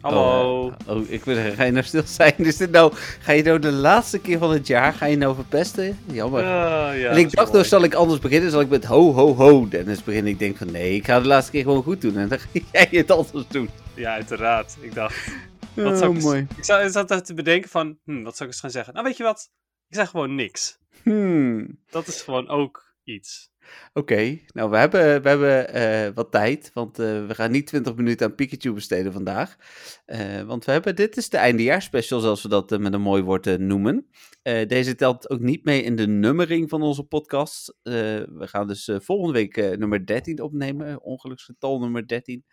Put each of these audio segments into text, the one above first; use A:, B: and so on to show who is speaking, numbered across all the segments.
A: Hallo.
B: Oh, oh, ik wil zeggen, ga je nou stil zijn? Is dit nou, ga je nou de laatste keer van het jaar, ga je nou verpesten? Jammer.
A: Ah, ja,
B: en ik dacht, nou zal ik anders beginnen? Zal ik met ho, ho, ho Dennis beginnen? Ik denk van, nee, ik ga de laatste keer gewoon goed doen. En dan ga jij het anders doen.
A: Ja, uiteraard. Ik dacht.
B: Oh,
A: Wat zou ik, eens-
B: mooi.
A: ik zat, ik zat te bedenken van, hm, wat zou ik eens gaan zeggen? Nou, weet je wat? Ik zeg gewoon niks.
B: Hmm.
A: Dat is gewoon ook iets.
B: Oké, nou we hebben, we hebben eh, wat tijd, want eh, we gaan niet 20 minuten aan Pikachu besteden vandaag. Eh, want we hebben, dit is de eindejaarsspecial, zoals we dat met een mooi woord noemen. Deze telt ook niet mee in de nummering van onze podcast. We gaan dus volgende week nummer 13 opnemen, ongeluksgetal nummer 13.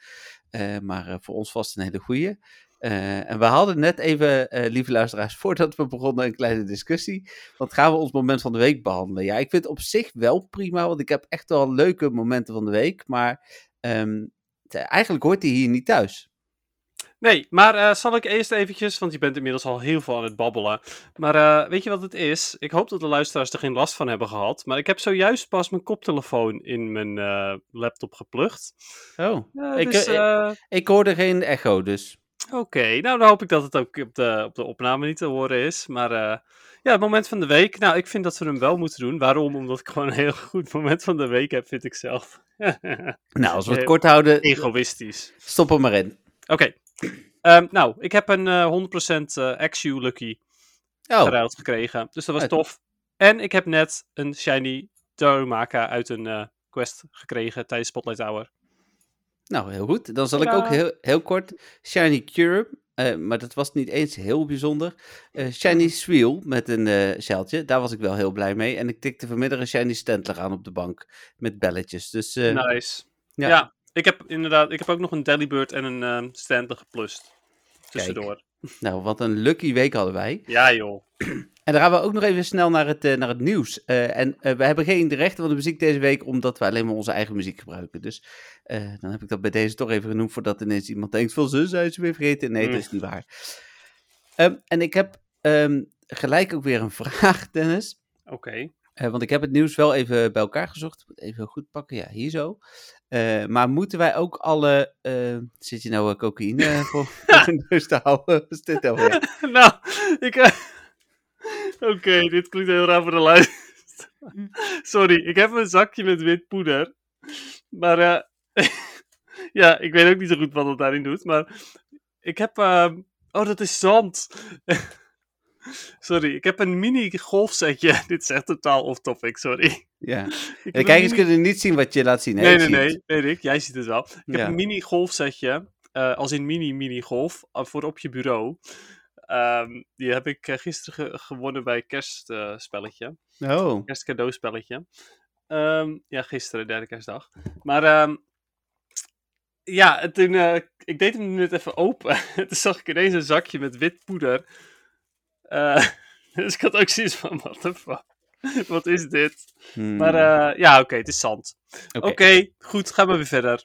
B: Eh, maar voor ons vast een hele goeie. Eh, en we hadden net even, eh, lieve luisteraars, voordat we begonnen, een kleine discussie. Want gaan we ons moment van de week behandelen? Ja, ik vind het op zich wel prima, want ik heb echt wel leuke momenten van de week. Maar ehm, eigenlijk hoort hij hier niet thuis.
A: Nee, maar eh, zal ik eerst eventjes, want je bent inmiddels al heel veel aan het babbelen. Maar weet je wat het is? Ik hoop dat de luisteraars er geen last van hebben gehad. Maar ik heb zojuist pas mijn koptelefoon in mijn laptop geplukt.
B: Oh, Ik,
A: dus,
B: eh,
A: eh,
B: ik hoorde geen echo, dus.
A: Oké, nou dan hoop ik dat het ook op de, op de opname niet te horen is. Maar eh, ja, het moment van de week. Nou, ik vind dat we hem wel moeten doen. Waarom? Omdat ik gewoon een heel goed moment van de week heb, vind ik zelf.
B: Nou, als we het
A: Eh,
B: kort houden,
A: Egoïstisch.
B: stop er maar in.
A: Oké. Ehm, nou, ik heb een eh 100% eh XU Lucky
B: Oh,
A: geruild gekregen. Dus dat was tof. En ik heb net een Shiny Darumaka uit een eh, quest gekregen tijdens Spotlight Hour.
B: Nou heel goed. Dan zal ik ook heel, heel kort Shiny Cure, eh, maar dat was niet eens heel bijzonder. Eh, shiny Sweel met een zeiltje, daar was ik wel heel blij mee. En ik tikte vanmiddag een Shiny Stantler aan op de bank met belletjes. Dus
A: nice.
B: ja.
A: Ja. ik heb inderdaad, ik heb ook nog een Delibird en een ehm Stantler geplust. Tussendoor.
B: nou, wat een lucky week hadden wij.
A: Ja joh.
B: En dan gaan we ook nog even snel naar het, eh, naar het nieuws. Eh, en eh, we hebben geen rechten van de muziek deze week, omdat we alleen maar onze eigen muziek gebruiken. Dus dan heb ik dat bij deze toch even genoemd, voordat ineens iemand denkt van ze zijn ze weer vergeten. Nee, dat
A: Mm.
B: is niet waar. Ehm, en ik heb ehm, gelijk ook weer een vraag, Dennis.
A: Oké.
B: Want ik heb het nieuws wel even bij elkaar gezocht. Ik moet even goed pakken, ja, hier zo. Maar moeten wij ook alle... eh, zit je nou cocaïne voor, voor je neus te houden? Is dit nou
A: nou, ik... Oké, dit klinkt heel raar voor de luisteraar. Sorry, ik heb een zakje met wit poeder. Maar eh, ja, ik weet ook niet zo goed wat het daarin doet. Maar ik heb... eh, oh, dat is zand. sorry, ik heb een mini golfsetje. Dit is echt totaal off-topic, sorry.
B: Ja. De kijkers
A: mini-
B: kunnen niet zien wat je laat zien. hè?
A: Nee, nee, nee, weet ik. Jij ziet het wel. Ik heb een mini golfsetje, eh, als in mini mini golf, eh, voor op je bureau. Ehm, die heb ik eh, gisteren ge- gewonnen bij kerstspelletje.
B: Oh,
A: kerstcadeauspelletje. Ehm ja, gisteren, derde kerstdag. Maar ehm, ja, en toen, eh, ik deed hem net even open. toen zag ik ineens een zakje met wit poeder. Eh, dus ik had ook zoiets van, what the fuck? Wat is dit?
B: hmm.
A: Maar eh, ja, oké, het is zand.
B: Oké.
A: Oké, goed, gaan we weer verder.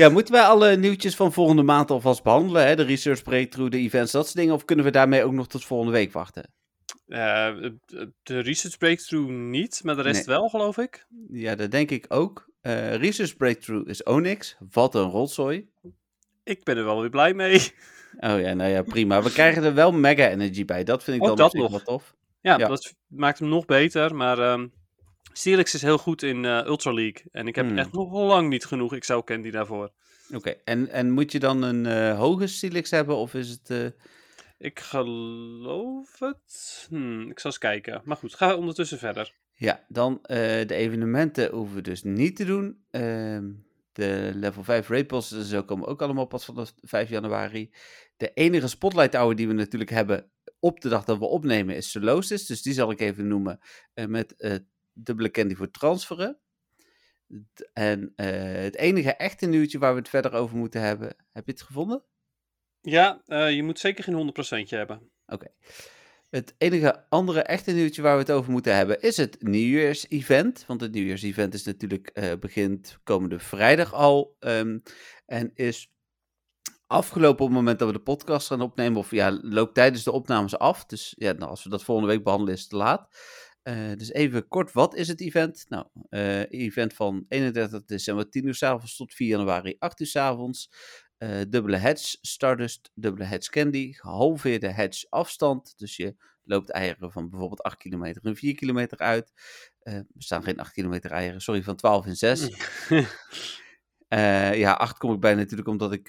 B: Ja, moeten wij alle nieuwtjes van volgende maand alvast behandelen? Hè? De research breakthrough, de events, dat soort dingen? Of kunnen we daarmee ook nog tot volgende week wachten?
A: Eh, de research breakthrough niet, maar de rest
B: Nee.
A: wel, geloof ik.
B: Ja, dat denk ik ook. Eh, research breakthrough is Onyx. Wat een rotzooi.
A: Ik ben er wel weer blij mee.
B: Oh ja, nou ja, prima. We krijgen er wel mega energy bij. Dat vind ik dan
A: dat
B: op zich
A: nog.
B: wel tof.
A: Ja,
B: Ja.
A: dat maakt hem nog beter. Maar ehm Steelix is heel goed in eh, Ultra League. En ik heb
B: Hmm.
A: echt nog lang niet genoeg Excel Candy daarvoor.
B: Oké, en, en moet je dan een eh, hoge Silix hebben? Of is het... eh,
A: Ik geloof het. Hmm, ik zal eens kijken. Maar goed, ga ondertussen verder.
B: Ja, dan de evenementen hoeven we dus niet te doen. Ehm, de level 5 raidposts en zo komen ook allemaal pas vanaf 5 januari. De enige spotlight hour die we natuurlijk hebben op de dag dat we opnemen is Solosis. Dus die zal ik even noemen met dubbele candy voor transferen. En eh, het enige echte nieuwtje waar we het verder over moeten hebben. Heb je het gevonden?
A: Ja, eh, je moet zeker geen 100% hebben.
B: Oké. Het enige andere echte nieuwtje waar we het over moeten hebben is het nieuwjaars-event. Want het nieuwjaars-event is natuurlijk eh, begint komende vrijdag al. ehm, en is afgelopen op het moment dat we de podcast gaan opnemen. Of ja, loopt tijdens de opnames af. Dus ja, nou, als we dat volgende week behandelen is het te laat. Eh, dus even kort, wat is het event? Nou, eh event van 31 december 10 uur s avonds tot 4 januari 8 uur s avonds. Eh, dubbele hedge Stardust, dubbele hedge Candy, gehalveerde hedge afstand. Dus je loopt eieren van bijvoorbeeld 8 kilometer en 4 kilometer uit. Er staan geen 8 kilometer eieren, sorry, van 12 en 6. Eh, ja, 8 kom ik bij natuurlijk omdat ik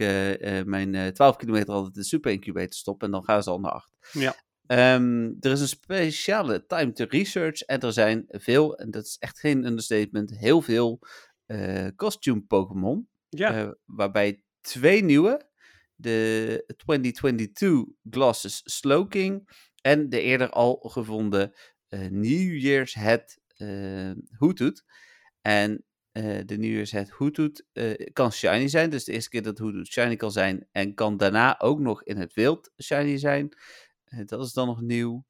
B: mijn eh, 12 kilometer altijd in de super incubator stop en dan gaan ze al naar 8.
A: Ja.
B: Ehm, er is een speciale time to research en er zijn veel, en dat is echt geen understatement, heel veel eh, costume Pokémon.
A: Ja,
B: eh, waarbij twee nieuwe, de 2022 Glasses Slowking en de eerder al gevonden eh New Year's Head eh Hoothoot. En de New Year's Head Hoothoot kan shiny zijn, dus de eerste keer dat Hoothoot shiny kan zijn en kan daarna ook nog in het wild shiny zijn. Dat is dan nog nieuw.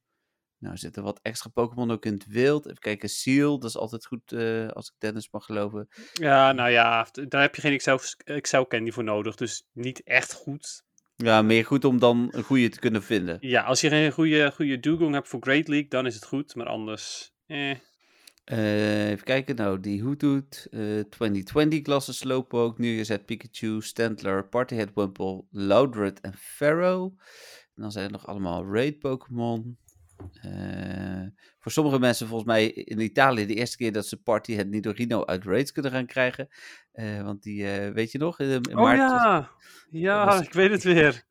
B: Nou, zitten wat extra Pokémon ook in het wild. Even kijken, Seal, dat is altijd goed eh, als ik Dennis mag geloven.
A: ja, nou ja, daar heb je geen Excel, Excel candy voor nodig. Dus niet echt goed.
B: Ja, meer goed om dan een goede te kunnen vinden.
A: Ja, als je geen goede, goede Dugong hebt voor Great League, dan is het goed. Maar anders, eh.
B: Eh, even kijken, nou, die Hoothoot, eh 2020 Glasses Slowpoke, New Year's Head Pikachu, Stantler, Partyhead Wumple, Loudred en Pharaoh. En dan zijn er nog allemaal Raid Pokémon. Eh, voor sommige mensen volgens mij in Italië de eerste keer dat ze Partyhead Nidorino uit Raids kunnen gaan krijgen. Eh, want die, eh, weet je nog, in, in
A: Oh
B: maart
A: ja, ja, ik weet het weer.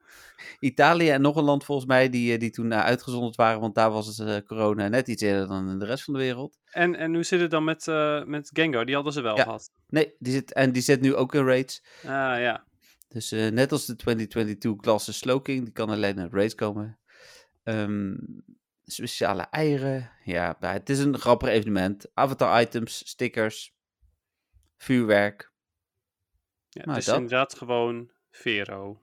B: Italië en nog een land volgens mij die, die toen uitgezonderd waren, want daar was het corona net iets eerder dan in de rest van de wereld.
A: En, en hoe zit het dan met, met Gengar? Die hadden ze wel
B: Ja.
A: gehad.
B: Nee, die zit, en die zit nu ook in Raids.
A: Ah ja.
B: Dus eh, net als de 2022 Glasses Slowking, die kan alleen uit Raids komen. Ehm, speciale eieren. Ja, maar het is een grappig evenement. Avatar items, stickers,
A: ja
B: vuurwerk.
A: het
B: Nou,
A: is
B: dat.
A: inderdaad gewoon Vero.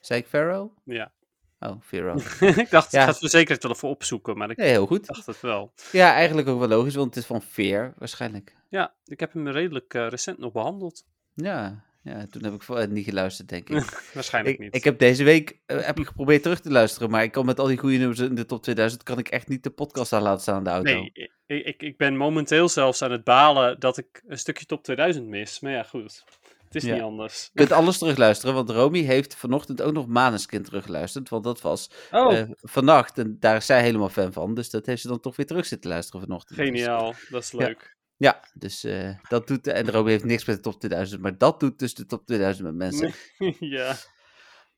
B: Zei ik Pharaoh?
A: Ja.
B: Oh, Vero.
A: ik dacht,
B: Ja.
A: ik ga het verzekerd wel even opzoeken, maar ik
B: heel goed.
A: dacht het wel.
B: Ja, eigenlijk ook wel logisch, want het is van Veer waarschijnlijk.
A: Ja, ik heb hem redelijk eh, recent nog behandeld.
B: Ja, ja, toen heb ik voor, niet geluisterd, denk ik.
A: Waarschijnlijk
B: ik,
A: niet.
B: ik heb deze week eh, heb ik geprobeerd terug te luisteren, maar ik kan met al die goede nummers in de top 2000, kan ik echt niet de podcast aan laten staan in de auto.
A: Nee, ik, ik, ik ben momenteel zelfs aan het balen dat ik een stukje top 2000 mis. Maar ja, goed. Het is
B: Ja.
A: niet anders.
B: Je kunt alles terugluisteren, want Romy heeft vanochtend ook nog Maneskin teruggeluisterd, want dat was
A: Oh,
B: eh, vannacht en daar is zij helemaal fan van, dus dat heeft ze dan toch weer terug zitten luisteren vanochtend. Dus,
A: geniaal. Dat is leuk.
B: Ja, dus eh, dat doet, en Romy heeft niks met de top 2000, maar dat doet dus de top 2000 met mensen.
A: ja.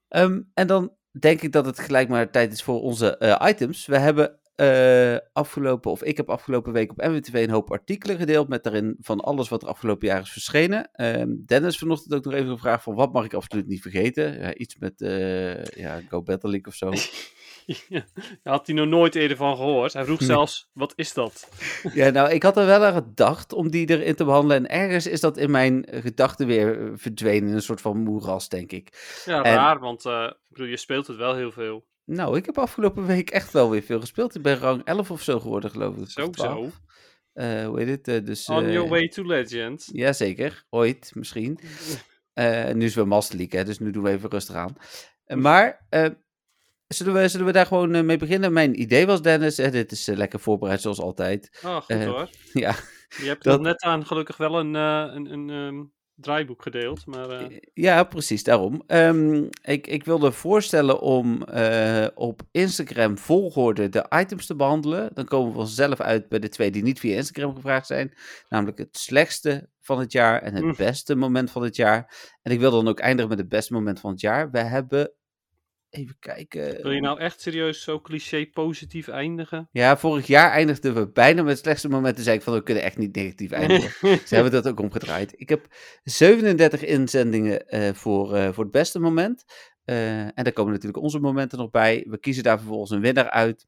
B: Ehm, en dan denk ik dat het gelijk maar tijd is voor onze eh, items. We hebben eh, afgelopen, of ik heb afgelopen week op MWTV een hoop artikelen gedeeld met daarin van alles wat er afgelopen jaar is verschenen. Ehm, Dennis vanochtend ook nog even gevraagd van wat mag ik absoluut niet vergeten. Ja, iets met ja, Go Battle League of zo.
A: Ja, Daar had hij nog nooit eerder van gehoord. Hij vroeg zelfs, wat is dat?
B: ja, nou, ik had er wel aan gedacht om die erin te behandelen. En ergens is dat in mijn gedachten weer verdwenen in een soort van moeras, denk ik.
A: Ja,
B: En-
A: raar, want eh, ik bedoel, je speelt het wel heel veel.
B: Nou, ik heb afgelopen week echt wel weer veel gespeeld. Ik ben rang 11 of zo geworden, geloof ik.
A: Zo,
B: 12.
A: zo.
B: Eh, hoe heet het? eh, dus,
A: On your way to legend.
B: Jazeker, ooit misschien. Nu is het weer Master League, hè, dus nu doen we even rustig aan. Maar zullen, we, zullen we daar gewoon eh, mee beginnen? Mijn idee was, Dennis, eh, dit is eh, lekker voorbereid zoals altijd.
A: Oh, goed
B: Eh,
A: hoor.
B: Ja,
A: Je hebt
B: dat-
A: net aan gelukkig wel een, een, een ehm, draaiboek gedeeld, maar
B: ja precies, daarom. Ehm, ik, ik wilde voorstellen om op Instagram volgorde de items te behandelen. Dan komen we vanzelf uit bij de twee die niet via Instagram gevraagd zijn. Namelijk het slechtste van het jaar en het
A: Mm.
B: beste moment van het jaar. En ik wil dan ook eindigen met het beste moment van het jaar. We hebben, even kijken...
A: wil je nou echt serieus zo cliché positief eindigen?
B: Ja, vorig jaar eindigden we bijna met het slechtste moment. Toen zei ik van, we kunnen echt niet negatief eindigen. Ze hebben dat ook omgedraaid. Ik heb 37 inzendingen eh, voor, eh, voor het beste moment. Eh, en daar komen natuurlijk onze momenten nog bij. We kiezen daar vervolgens een winnaar uit.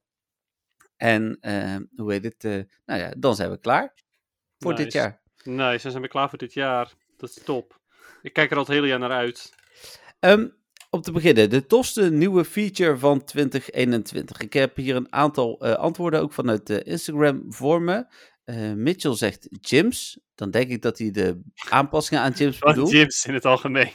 B: En hoe heet het? nou ja, dan zijn we klaar voor dit jaar.
A: Nice, dan zijn we klaar voor dit jaar. Dat is top. Ik kijk er al het hele jaar naar uit.
B: Ehm, om te beginnen, de tofste nieuwe feature van 2021. Ik heb hier een aantal eh, antwoorden ook vanuit Instagram voor me. Eh, Mitchell zegt gyms. Dan denk ik dat hij de aanpassingen aan gyms
A: Van
B: bedoelt.
A: gyms in het algemeen.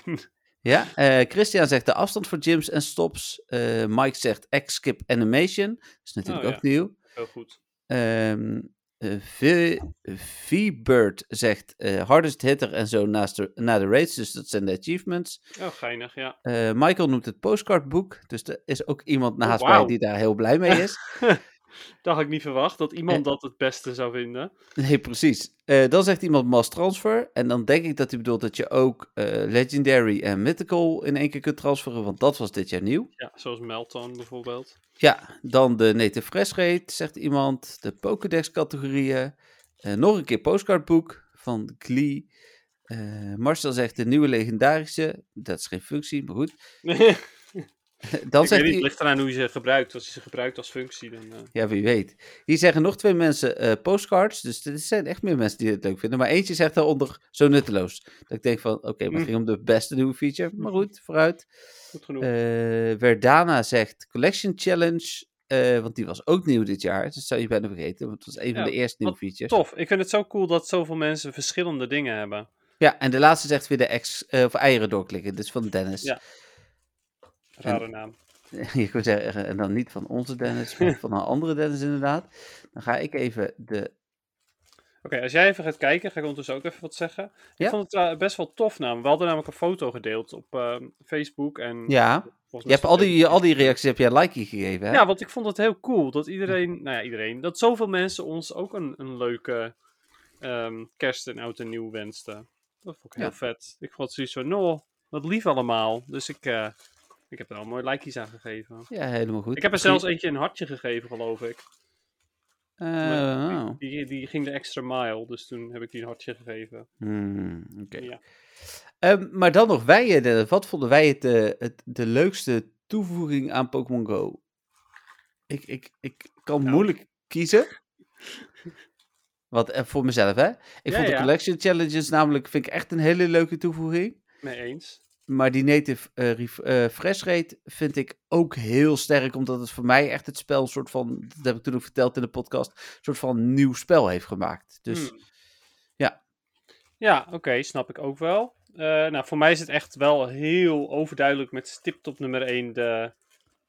B: Ja, eh, Christian zegt de afstand voor gyms en stops. Mike zegt X-skip animation. Dat is natuurlijk
A: Oh,
B: ook nieuw.
A: Heel goed.
B: Ehm eh, V-Bird zegt eh, hardest hitter en zo naast de, na de race. Dus dat zijn de achievements.
A: Oh, geinig, ja.
B: Eh, Michael noemt het postcardboek. Dus er is ook iemand naast
A: Oh, wauw.
B: mij die daar heel blij mee is.
A: Dat had ik niet verwacht, dat iemand dat het beste zou vinden.
B: nee, precies. Eh, dan zegt iemand mass transfer. En dan denk ik dat hij bedoelt dat je ook eh, Legendary en Mythical in één keer kunt transferen. Want dat was dit jaar nieuw.
A: Ja, zoals Melton bijvoorbeeld.
B: Ja, dan de native fresh rate, zegt iemand. De Pokédex categorieën. Eh, nog een keer postcardboek van Glee. Marcel zegt de nieuwe legendarische. Dat is geen functie, maar goed. Dan
A: ik
B: zegt
A: niet, ligt eraan hoe je ze gebruikt. Als je ze gebruikt als functie, dan... eh,
B: Ja, wie weet. Hier zeggen nog twee mensen eh, postcards. Dus er zijn echt meer mensen die het leuk vinden. Maar eentje zegt daaronder zo nutteloos. Dat ik denk van, oké, maar het
A: Mm.
B: ging om de beste nieuwe feature. Maar goed, vooruit.
A: goed genoeg.
B: Eh, Verdana zegt Collection Challenge. want die was ook nieuw dit jaar. Dat zou je bijna vergeten. Want het was een van de eerste nieuwe features.
A: Tof. Ik vind het zo cool dat zoveel mensen verschillende dingen hebben.
B: Ja, en de laatste zegt weer de ex, of eieren doorklikken. Dus van Dennis.
A: Ja. Rare naam.
B: Je kunt zeggen, en dan niet van onze Dennis, maar van een andere Dennis inderdaad. Dan ga ik even de...
A: Oké, als jij even gaat kijken, ga ik ondertussen ook even wat zeggen.
B: Ja.
A: Ik vond het eh, best wel tof namelijk. We hadden namelijk een foto gedeeld op eh, Facebook. En
B: Ja, je hebt al die, al die reacties heb jij een like gegeven, hè?
A: Ja, want ik vond het heel cool dat iedereen, nou ja, iedereen, dat zoveel mensen ons ook een, een leuke ehm, kerst en oud en nieuw wensten. Dat vond ik heel
B: Ja.
A: vet. Ik vond het zoiets van, nou, wat lief allemaal. Dus ik, eh, ik heb er al mooi likejes aan gegeven.
B: Ja, helemaal goed.
A: Ik heb er zelfs eentje een hartje gegeven, geloof ik.
B: Eh, oh.
A: Die, die ging de extra mile, dus toen heb ik die een hartje gegeven.
B: Hmm, oké.
A: Ja.
B: Ehm, maar dan nog wij, eh. Wat vonden wij het, eh, het, de leukste toevoeging aan Pokémon Go? Ik, ik, ik kan
A: Nou.
B: moeilijk kiezen. Wat voor mezelf, hè? Ik
A: Ja,
B: vond de
A: ja.
B: Collection Challenges namelijk vind ik echt een hele leuke toevoeging.
A: Mee eens.
B: Maar die native eh, ref- eh, fresh rate vind ik ook heel sterk, omdat het voor mij echt het spel een soort van, dat heb ik toen ook verteld in de podcast, een soort van nieuw spel heeft gemaakt. Dus
A: Hmm.
B: ja.
A: Ja, oké, snap ik ook wel. Eh, nou, voor mij is het echt wel heel overduidelijk met stipt op nummer 1 de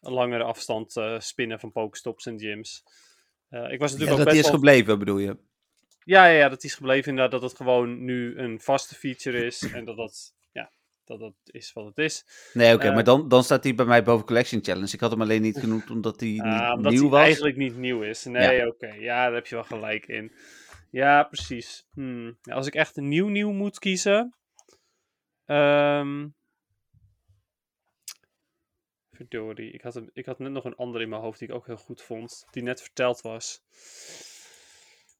A: langere afstand spinnen van Pokestops en gyms. Ik was
B: Ja,
A: natuurlijk
B: dat
A: ook
B: die
A: best
B: is
A: wel...
B: gebleven, bedoel je?
A: Ja, ja, ja, dat is gebleven inderdaad dat het gewoon nu een vaste feature is en dat dat, ja, dat dat is wat het is.
B: Nee, oké,
A: Eh,
B: maar dan, dan staat hij bij mij boven Collection Challenge. Ik had hem alleen niet genoemd omdat hij niet
A: omdat
B: nieuw was.
A: eigenlijk niet nieuw is. Nee, oké. Ja, daar heb je wel gelijk in. Ja, precies. Hmm. Als ik echt een nieuw nieuw moet kiezen. ehm verdorie. Ik had, ik had net nog een andere in mijn hoofd die ik ook heel goed vond. Die net verteld was.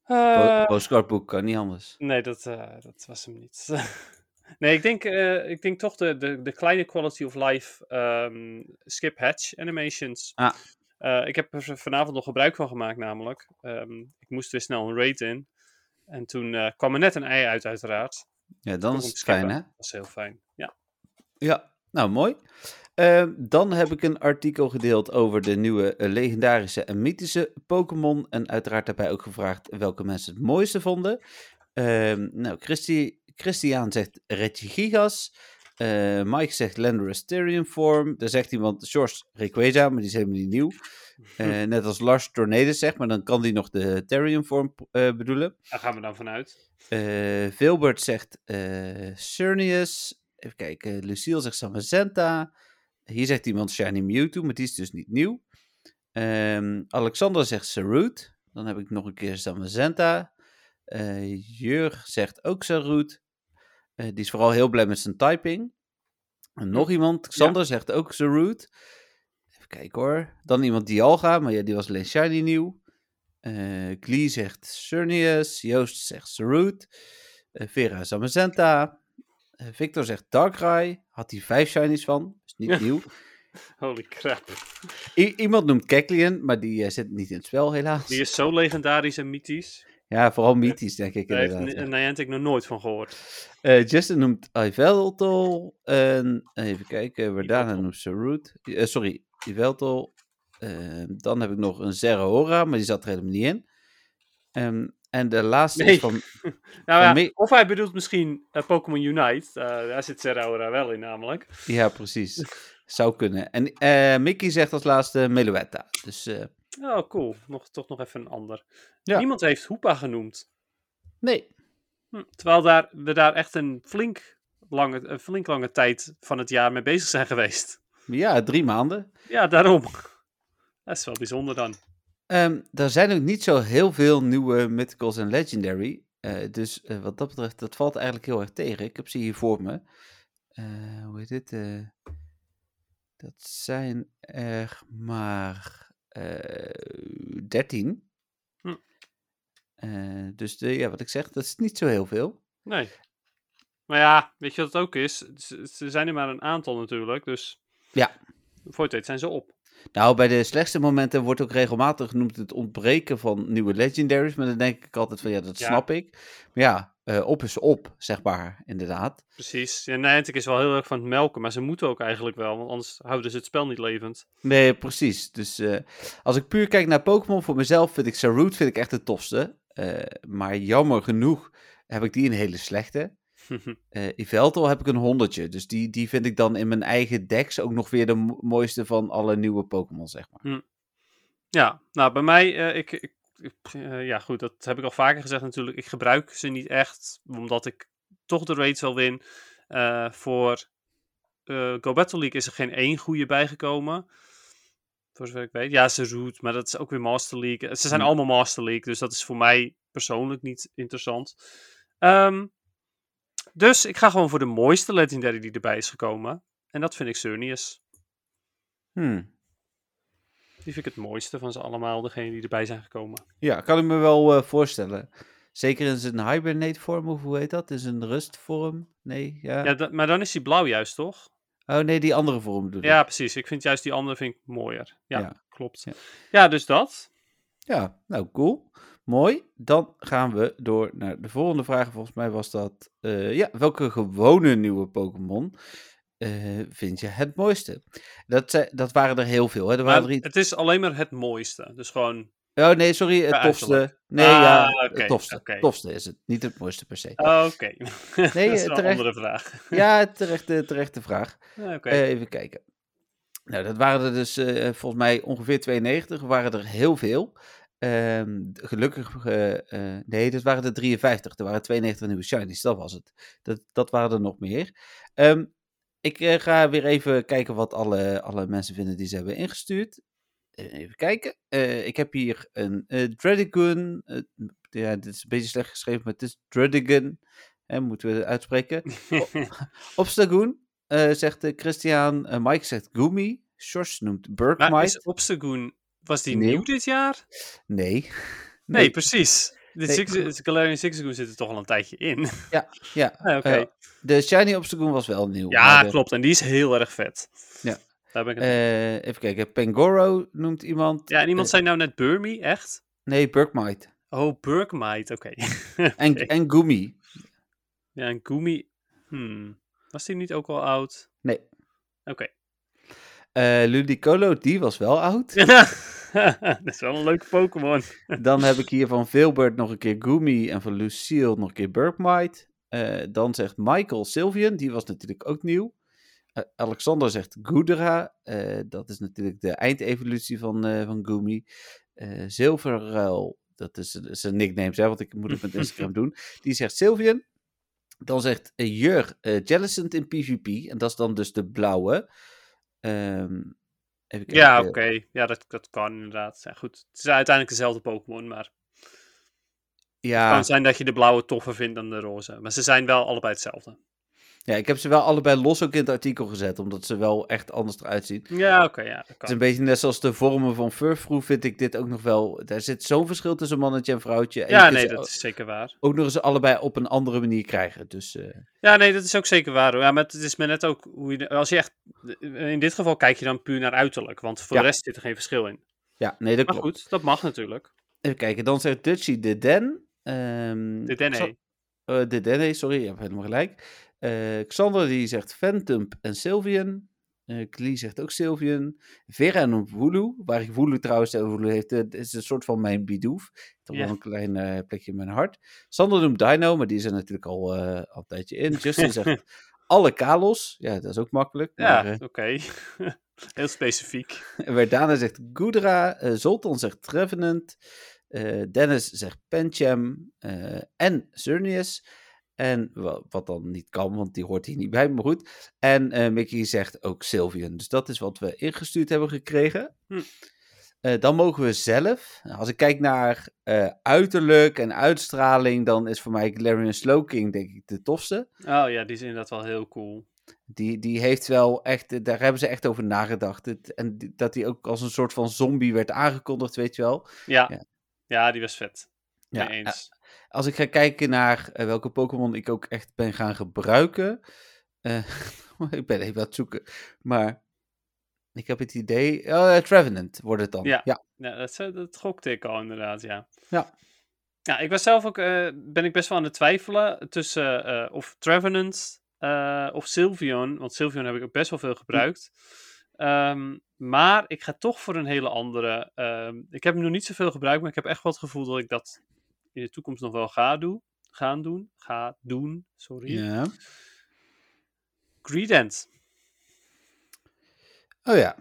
B: Po-
A: Eh,
B: Postcardboek kan niet anders.
A: nee, dat, eh, dat was hem niet. nee, ik denk, eh, ik denk toch de, de, de kleine quality of life ehm, skip hatch animations.
B: Ah.
A: Eh, ik heb er vanavond nog gebruik van gemaakt, namelijk. Ehm, ik moest weer snel een raid in. En toen eh, kwam er net een ei uit, uiteraard.
B: Ja, dan is het fijn, hè?
A: Dat is heel fijn. Ja.
B: Ja, nou mooi. Ehm, dan heb ik een artikel gedeeld over de nieuwe legendarische en mythische Pokémon. En uiteraard daarbij ook gevraagd welke mensen het mooiste vonden. Nou, Christi, Christian zegt Regigigas. Eh Mike zegt Landorus Therian Form. Daar zegt iemand George Rayquaza, maar die is helemaal niet nieuw. Eh, net als Lars Tornadus zegt, maar dan kan die nog de Therian Form eh, bedoelen.
A: Daar gaan we dan vanuit.
B: Vilbert zegt Cernius. Even kijken. Lucille zegt Samazenta. Hier zegt iemand Shiny Mewtwo, maar die is dus niet nieuw. Ehm, Alexander zegt Sarut. Dan heb ik nog een keer Samazenta. Jurg zegt ook Sarut. Eh, die is vooral heel blij met zijn typing. En nog iemand, Xander, zegt ook Sarut. Even kijken hoor. Dan iemand Dialga, maar ja, die was alleen Shiny nieuw. Eh Glee zegt Cernius. Joost zegt Sarut. Eh, Vera Zamazenta. Victor zegt Darkrai. Had hij vijf shinies van. Is niet nieuw.
A: Holy crap.
B: I- iemand noemt Kecleon, maar die zit niet in het spel helaas.
A: Die is zo legendarisch en mythisch.
B: Ja, vooral mythisch, denk ik
A: Daar heeft
B: inderdaad. ja.
A: Ni- Niantic nog nooit van gehoord.
B: Eh, Justin noemt Yveltal. En even kijken, Verdana noemt Sarut. Eh, sorry, Yveltal. Eh, dan heb ik nog een Zerahora, maar die zat er helemaal niet in. Ehm, en de laatste
A: Nee.
B: is van...
A: Nou ja, of hij bedoelt misschien eh, Pokémon Unite. Daar zit Zeraora wel in namelijk.
B: Ja, precies. Zou kunnen. En Mickey zegt als laatste Meluetta. Dus
A: Oh, cool. Nog, toch nog even een ander.
B: Ja.
A: Niemand heeft Hoepa genoemd.
B: nee.
A: Hm, Terwijl daar, we daar echt een flink, lange, een flink lange tijd van het jaar mee bezig zijn geweest.
B: Ja, drie maanden.
A: Ja, daarom. Dat is wel bijzonder dan.
B: Ehm, er zijn ook niet zo heel veel nieuwe Mythicals en Legendary. Eh, dus eh, wat dat betreft, dat valt eigenlijk heel erg tegen. Ik heb ze hier voor me. Eh, hoe heet dit? Dat zijn er maar 13.
A: Hm.
B: Eh, dus de, ja, wat ik zeg, dat is niet zo heel veel.
A: Nee. Maar ja, weet je wat het ook is? Ze, zijn er maar een aantal natuurlijk, dus...
B: Ja.
A: Voor het zijn ze op.
B: Nou, bij de slechtste momenten wordt ook regelmatig genoemd het ontbreken van nieuwe legendaries. Maar dan denk ik altijd van ja, dat
A: Ja.
B: snap ik. Maar ja, eh, op is op, zeg maar, inderdaad.
A: Precies. Ja, Niantic is wel heel erg van het melken, maar ze moeten ook eigenlijk wel, want anders houden ze het spel niet levend.
B: Nee, precies. Dus eh, als ik puur kijk naar Pokémon, voor mezelf vind ik Sarut vind ik echt de tofste. Eh, maar jammer genoeg heb ik die een hele slechte. Eh Yveltal heb ik een honderdje. Dus die, die vind ik dan in mijn eigen decks ook nog weer de mo- mooiste van alle nieuwe Pokémon, zeg maar.
A: Ja, nou bij mij, eh, ik, ik, eh, ja goed, dat heb ik al vaker gezegd natuurlijk. Ik gebruik ze niet echt, omdat ik toch de raids wel win. Voor Go Battle League is er geen één goede bijgekomen. Voor zover ik weet. Ja, ze root, maar dat is ook weer Master League. Ze zijn
B: Hmm.
A: allemaal Master League, dus dat is voor mij persoonlijk niet interessant. Ehm, dus ik ga gewoon voor de mooiste Legendary die erbij is gekomen. En dat vind ik Xerneas.
B: Hmm.
A: Die vind ik het mooiste van ze allemaal, degene die erbij zijn gekomen.
B: Ja, kan ik me wel eh, voorstellen. Zeker in zijn hibernate vorm, of hoe heet dat? In zijn rustvorm? Nee, ja.
A: Ja, maar dan is die blauw juist, toch?
B: Oh nee, die andere vorm ik.
A: Ja, precies. Ik vind juist die andere vind ik mooier. Ja,
B: Ja.
A: klopt.
B: Ja.
A: Ja. dus dat.
B: Ja, nou cool. Mooi. Dan gaan we door naar de volgende vraag. Volgens mij was dat, eh, ja, welke gewone nieuwe Pokémon eh, vind je het mooiste? Dat, dat waren er heel veel. Hè? Er
A: Maar
B: waren er iets...
A: het is alleen maar het mooiste. Dus gewoon...
B: Oh nee, sorry, het tofste. Nee,
A: Ah,
B: ja,
A: oké,
B: het tofste. Tofste is het, niet het mooiste per se.
A: Oké. dat is
B: Nee,
A: een andere vraag.
B: Ja, terechte, terechte vraag.
A: Ah.
B: Eh, even kijken. Nou, dat waren er dus volgens mij ongeveer 92. Er waren er heel veel. Ehm, gelukkig, eh, eh, nee, dat waren er 53. Er waren 92 nieuwe shinies, dat was het. Dat, dat waren er nog meer. Ehm, ik eh, ga weer even kijken wat alle, alle mensen vinden die ze hebben ingestuurd. Even kijken. Ik heb hier een Dredigun. Ja, dit is een beetje slecht geschreven, maar het is Dredigun. Hè, moeten we het uitspreken. Obstagoon, zegt Christian. Mike zegt Gumi. Sjors noemt
A: maar
B: Burkmite.
A: is Obstagoon... Was die
B: Nieuw?
A: nieuw dit jaar?
B: Nee.
A: Nee, precies. De
B: Nee.
A: Six, Galarian Sixagoon zit er toch al een tijdje in.
B: Ja,
A: Ah, Oké.
B: eh, de Shiny Obstagoon was wel nieuw.
A: ja,
B: de-
A: klopt. En die is heel erg vet.
B: Ja.
A: Daar ben ik het
B: eh, even kijken. Pangoro noemt iemand.
A: Ja, en iemand
B: Eh,
A: zei nou net Burmy, echt?
B: nee, Burkmite.
A: Oh, Burkmite, oké.
B: En, en Gumi.
A: Ja, en Gumi... Hmm. Was die niet ook al oud?
B: Nee.
A: Oké.
B: Eh, Ludicolo, die was wel oud.
A: dat is wel een leuke Pokémon.
B: Dan heb ik hier van Vilbert nog een keer Gumi. En van Lucille nog een keer Burkmite. Eh, dan zegt Michael Sylvian, die was natuurlijk ook nieuw. Eh, Alexander zegt eh, dat is natuurlijk de eindevolutie van, van Gumi. Zilverruil, dat is een nickname, hè, want ik moet het met Instagram doen. Die zegt Sylvian. Dan zegt Jur eh Jellicent in PvP. En dat is dan dus de blauwe. Ehm, even kijken.
A: Ja, oké. Ja, dat, dat kan inderdaad. Ja, goed. Het is uiteindelijk dezelfde Pokémon, maar het
B: Ja,
A: kan zijn dat je de blauwe toffer vindt dan de roze. Maar ze zijn wel allebei hetzelfde.
B: Ja, ik heb ze wel allebei los ook in het artikel gezet, omdat ze wel echt anders eruit zien.
A: Ja, oké, ja, dat
B: Het is
A: kan.
B: een beetje net zoals de vormen van Furfrou, vind ik dit ook nog wel. Daar zit zo'n verschil tussen mannetje en vrouwtje. En
A: Ja, nee, dat is zeker waar.
B: ook nog eens allebei op een andere manier krijgen. Dus eh,
A: Ja, nee, dat is ook zeker waar. hoor. Ja, maar het is maar net ook hoe je... Als je echt... In dit geval kijk je dan puur naar uiterlijk, want voor
B: Ja.
A: de rest zit er geen verschil in.
B: ja, nee, dat
A: Maar
B: klopt.
A: goed, dat mag natuurlijk.
B: Even kijken, dan zegt Dutchy de Den. Ehm,
A: De Dene.
B: Xa- eh, de Dene, sorry, je hebt helemaal gelijk. Eh, Xander die zegt Phantom en Sylvian. Klee zegt ook Sylvian. Vera noemt Wooloo. Waar ik Wooloo trouwens, eh, Wooloo heeft, eh, is een soort van mijn Bidoof. Toch wel een klein plekje in mijn hart. Sander noemt Dino, maar die is er natuurlijk al, al een tijdje in. Justin zegt alle Kalos. Ja, dat is ook makkelijk.
A: Ja, oké. Heel specifiek.
B: Verdana zegt Gudra. Zoltan zegt Trevenant. Dennis zegt Pencham. en Cernius. En wa- wat dan niet kan, want die hoort hier niet bij, maar goed. En eh, Mickey zegt ook Sylvian. Dus dat is wat we ingestuurd hebben gekregen.
A: Hm.
B: Eh, dan mogen we zelf. Als ik kijk naar eh, uiterlijk en uitstraling, dan is voor mij Galarian Slowking denk ik de tofste.
A: Oh ja, die is inderdaad wel heel cool.
B: Die, die heeft wel echt, daar hebben ze echt over nagedacht. Het, en die- dat hij ook als een soort van zombie werd aangekondigd, weet je wel.
A: Ja,
B: Ja.
A: ja. die was vet.
B: Ja,
A: eens.
B: Als ik ga kijken naar eh, welke Pokémon ik ook echt ben gaan gebruiken. eh, ik ben even aan het zoeken. Maar ik heb het idee. Eh, Trevenant wordt het dan.
A: Ja.
B: ja.
A: Ja, dat, dat gokte ik al inderdaad, ja.
B: Ja.
A: Ja, ik was zelf ook, ben ik best wel aan het twijfelen tussen of Trevenant of Sylveon. Want Sylveon heb ik ook best wel veel gebruikt. Ehm, maar ik ga toch voor een hele andere. Ehm, ik heb hem nog niet zoveel gebruikt, maar ik heb echt wel het gevoel dat ik dat in de toekomst nog wel ga doen. Gaan doen. Ga doen, sorry.
B: Ja.
A: Greedent.
B: Oh ja.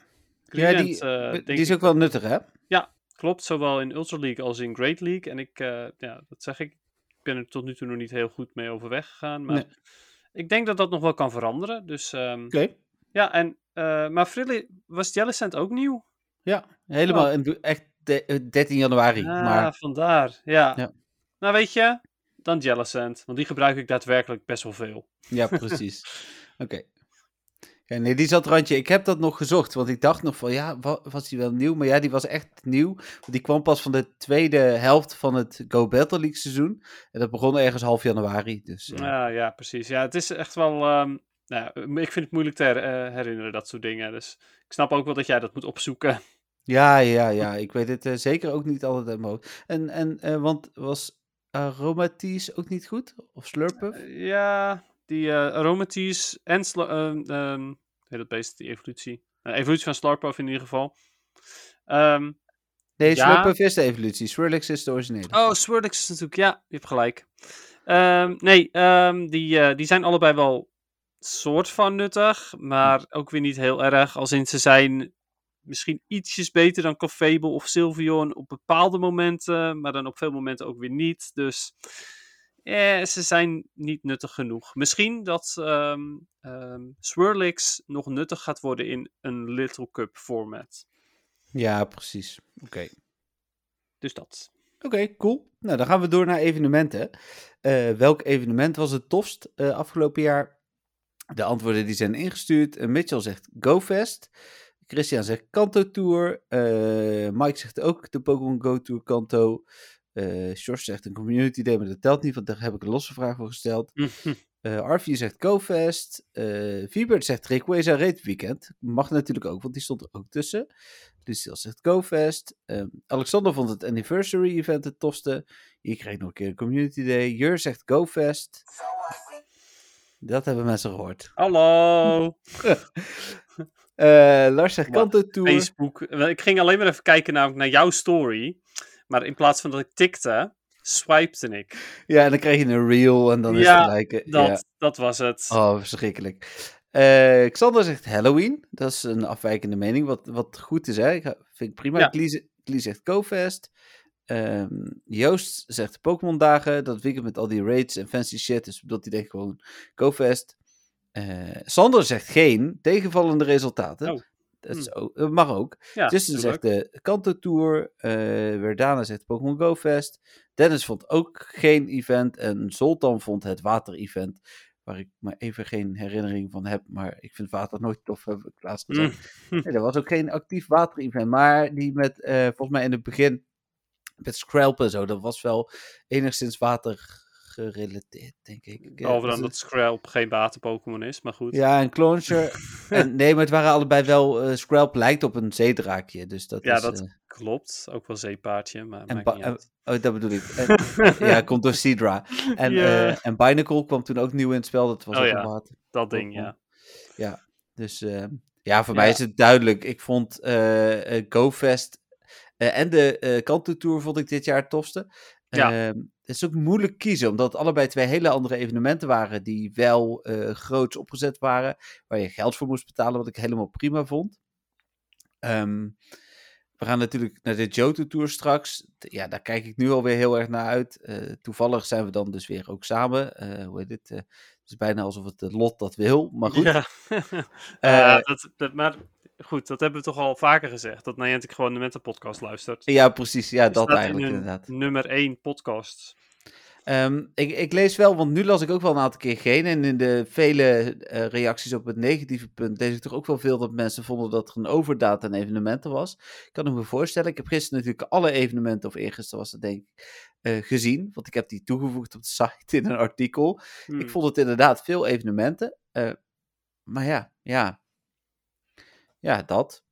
B: Ja, die,
A: eh,
B: die is ook wel nuttig, hè?
A: Klopt, zowel in Ultra League als in Great League. En ik, eh, ja, dat zeg ik. Ik ben er tot nu toe nog niet heel goed mee overweg gegaan. Maar
B: Nee.
A: ik denk dat dat nog wel kan veranderen. Dus ehm,
B: Oké.
A: ja, en, eh, maar Frilly, was Jellicent ook nieuw?
B: Ja, helemaal.
A: Oh.
B: En echt de- eh, 13 januari.
A: Ah,
B: maar
A: vandaar. Ja.
B: Ja.
A: Nou, weet je, dan Jellicent. Want die gebruik ik daadwerkelijk best wel veel.
B: Ja, precies. Oké. Ja, nee, die zat randje. Ik heb dat nog gezocht, want ik dacht nog van, ja, wa- was die wel nieuw? Maar ja, die was echt nieuw. Die kwam pas van de tweede helft van het Go Battle League seizoen. En dat begon ergens half januari. Dus eh,
A: Ja, ja, precies. Ja, het is echt wel... ehm, nou, ja, ik vind het moeilijk te her- eh, herinneren, dat soort dingen. Dus ik snap ook wel dat jij dat moet opzoeken.
B: ja, ja, ja. Ik weet het eh, zeker ook niet altijd uit mijn hoofd. En, en eh, want was Aromaties ook niet goed? Of Slurpuff?
A: Ja, die eh aromaties en ehm, hoe heet dat beest, die evolutie. Eh, evolutie van Slurpuff in ieder geval. Ehm,
B: nee,
A: ja.
B: Slurpuff is de evolutie. Swirlix is de originele.
A: oh, Swirlix is natuurlijk, ja, je hebt gelijk. Ehm, nee, ehm, die, eh, die zijn allebei wel soort van nuttig, maar ook weer niet heel erg. Als in ze zijn misschien ietsjes beter dan Clefable of Sylveon op bepaalde momenten, maar dan op veel momenten ook weer niet. Dus eh, ze zijn niet nuttig genoeg. Misschien dat ehm, Swirlix nog nuttig gaat worden in een Little Cup format.
B: Ja, precies. Oké.
A: Dus dat.
B: Oké, cool. Nou, dan gaan we door naar evenementen. Eh, welk evenement was het tofst eh, afgelopen jaar? De antwoorden die zijn ingestuurd. Eh, Mitchell zegt GoFest. Christian zegt Kanto Tour. Eh, Mike zegt ook de Pokémon Go Tour Kanto. Eh George zegt een community day, maar dat telt niet, want daar heb ik een losse vraag voor gesteld. Eh Arvie zegt GoFest. Eh Viebert zegt Rayquaza Raid Weekend. Mag natuurlijk ook, want die stond er ook tussen. Lucille zegt GoFest. Ehm, Alexander vond het Anniversary Event het tofste. Je krijgt nog een keer een Community Day. Jur zegt GoFest. Dat hebben mensen gehoord.
A: Hallo!
B: Eh, Lars zegt
A: Wat?
B: Kanto Tour.
A: Facebook. Ik ging alleen maar even kijken namelijk naar jouw story. Maar in plaats van dat ik tikte, swipte ik.
B: Ja, en dan krijg je een reel en dan is het gelijk. eh,
A: Dat,
B: ja.
A: dat was het.
B: Oh, verschrikkelijk. Eh Xander zegt Halloween. Dat is een afwijkende mening, wat, wat goed is, hè? Ik Vind ik prima.
A: Ja.
B: Klie zegt GoFest. Ehm, Joost zegt Pokémon dagen. Dat weekend met al die raids en fancy shit. Dus dat hij denkt gewoon GoFest. Eh Sander zegt geen. Tegenvallende resultaten.
A: Oh.
B: Dat, is ook, dat mag ook.
A: Ja,
B: Justin zegt de Kanto Tour. eh Verdana zegt Pokémon Go Fest. Dennis vond ook geen event. En Zoltan vond het water-event. Waar ik maar even geen herinnering van heb. Maar ik vind water nooit tof, heb ik laatst gezegd.
A: Mm.
B: Nee, er was ook geen actief water-event. Maar die met, eh, volgens mij in het begin, met Scralp en zo, dat was wel enigszins gerelateerd, denk ik. Ja,
A: Behalve dan dat Skrelp geen water-Pokémon is, maar goed.
B: Ja, en Clauncher. en, nee, maar het waren allebei wel. eh Skrelp lijkt op een zeedraakje. Dus dat
A: Ja,
B: is.
A: dat
B: eh,
A: Klopt, ook wel zeepaardje, maar
B: en
A: maakt
B: Ba-
A: niet
B: en-
A: uit.
B: oh, dat bedoel ik. En- ja, komt door Sidra. En,
A: Ja.
B: eh, en Binacle kwam toen ook nieuw in het spel. Dat was
A: Oh
B: ook
A: ja.
B: een water.
A: Dat ding,
B: Pokémon.
A: ja.
B: Dus eh, ja, voor
A: Ja.
B: mij is het duidelijk. Ik vond eh eh, GoFest eh, en de eh Kanto Tour vond ik dit jaar het tofste.
A: Ja.
B: Ehm, het is ook moeilijk kiezen, omdat het allebei twee hele andere evenementen waren die wel eh groots opgezet waren, waar je geld voor moest betalen, wat ik helemaal prima vond. Ehm, we gaan natuurlijk naar de Johto Tour straks. Ja, daar kijk ik nu alweer heel erg naar uit. Eh, toevallig zijn we dan dus weer ook samen. Eh, hoe heet het? Eh, het is bijna alsof het lot dat wil, maar goed.
A: Ja. Dat, dat, maar goed, dat hebben we toch al vaker gezegd. Dat Niantic gewoon de Meta podcast luistert.
B: Ja, precies. Ja, dat eigenlijk inderdaad.
A: Nummer 1 podcast.
B: Ehm, ik, ik lees wel, want nu las ik ook wel een aantal keer geen. En in de vele eh, reacties op het negatieve punt lees ik toch ook wel veel dat mensen vonden dat er een overdaad aan evenementen was. Ik kan het me voorstellen. Ik heb gisteren natuurlijk alle evenementen, of eergisteren was dat denk ik, eh, gezien. Want ik heb die toegevoegd op de site in een artikel.
A: Hmm.
B: Ik vond het inderdaad veel evenementen. eh, maar ja, ja. Ja, dat.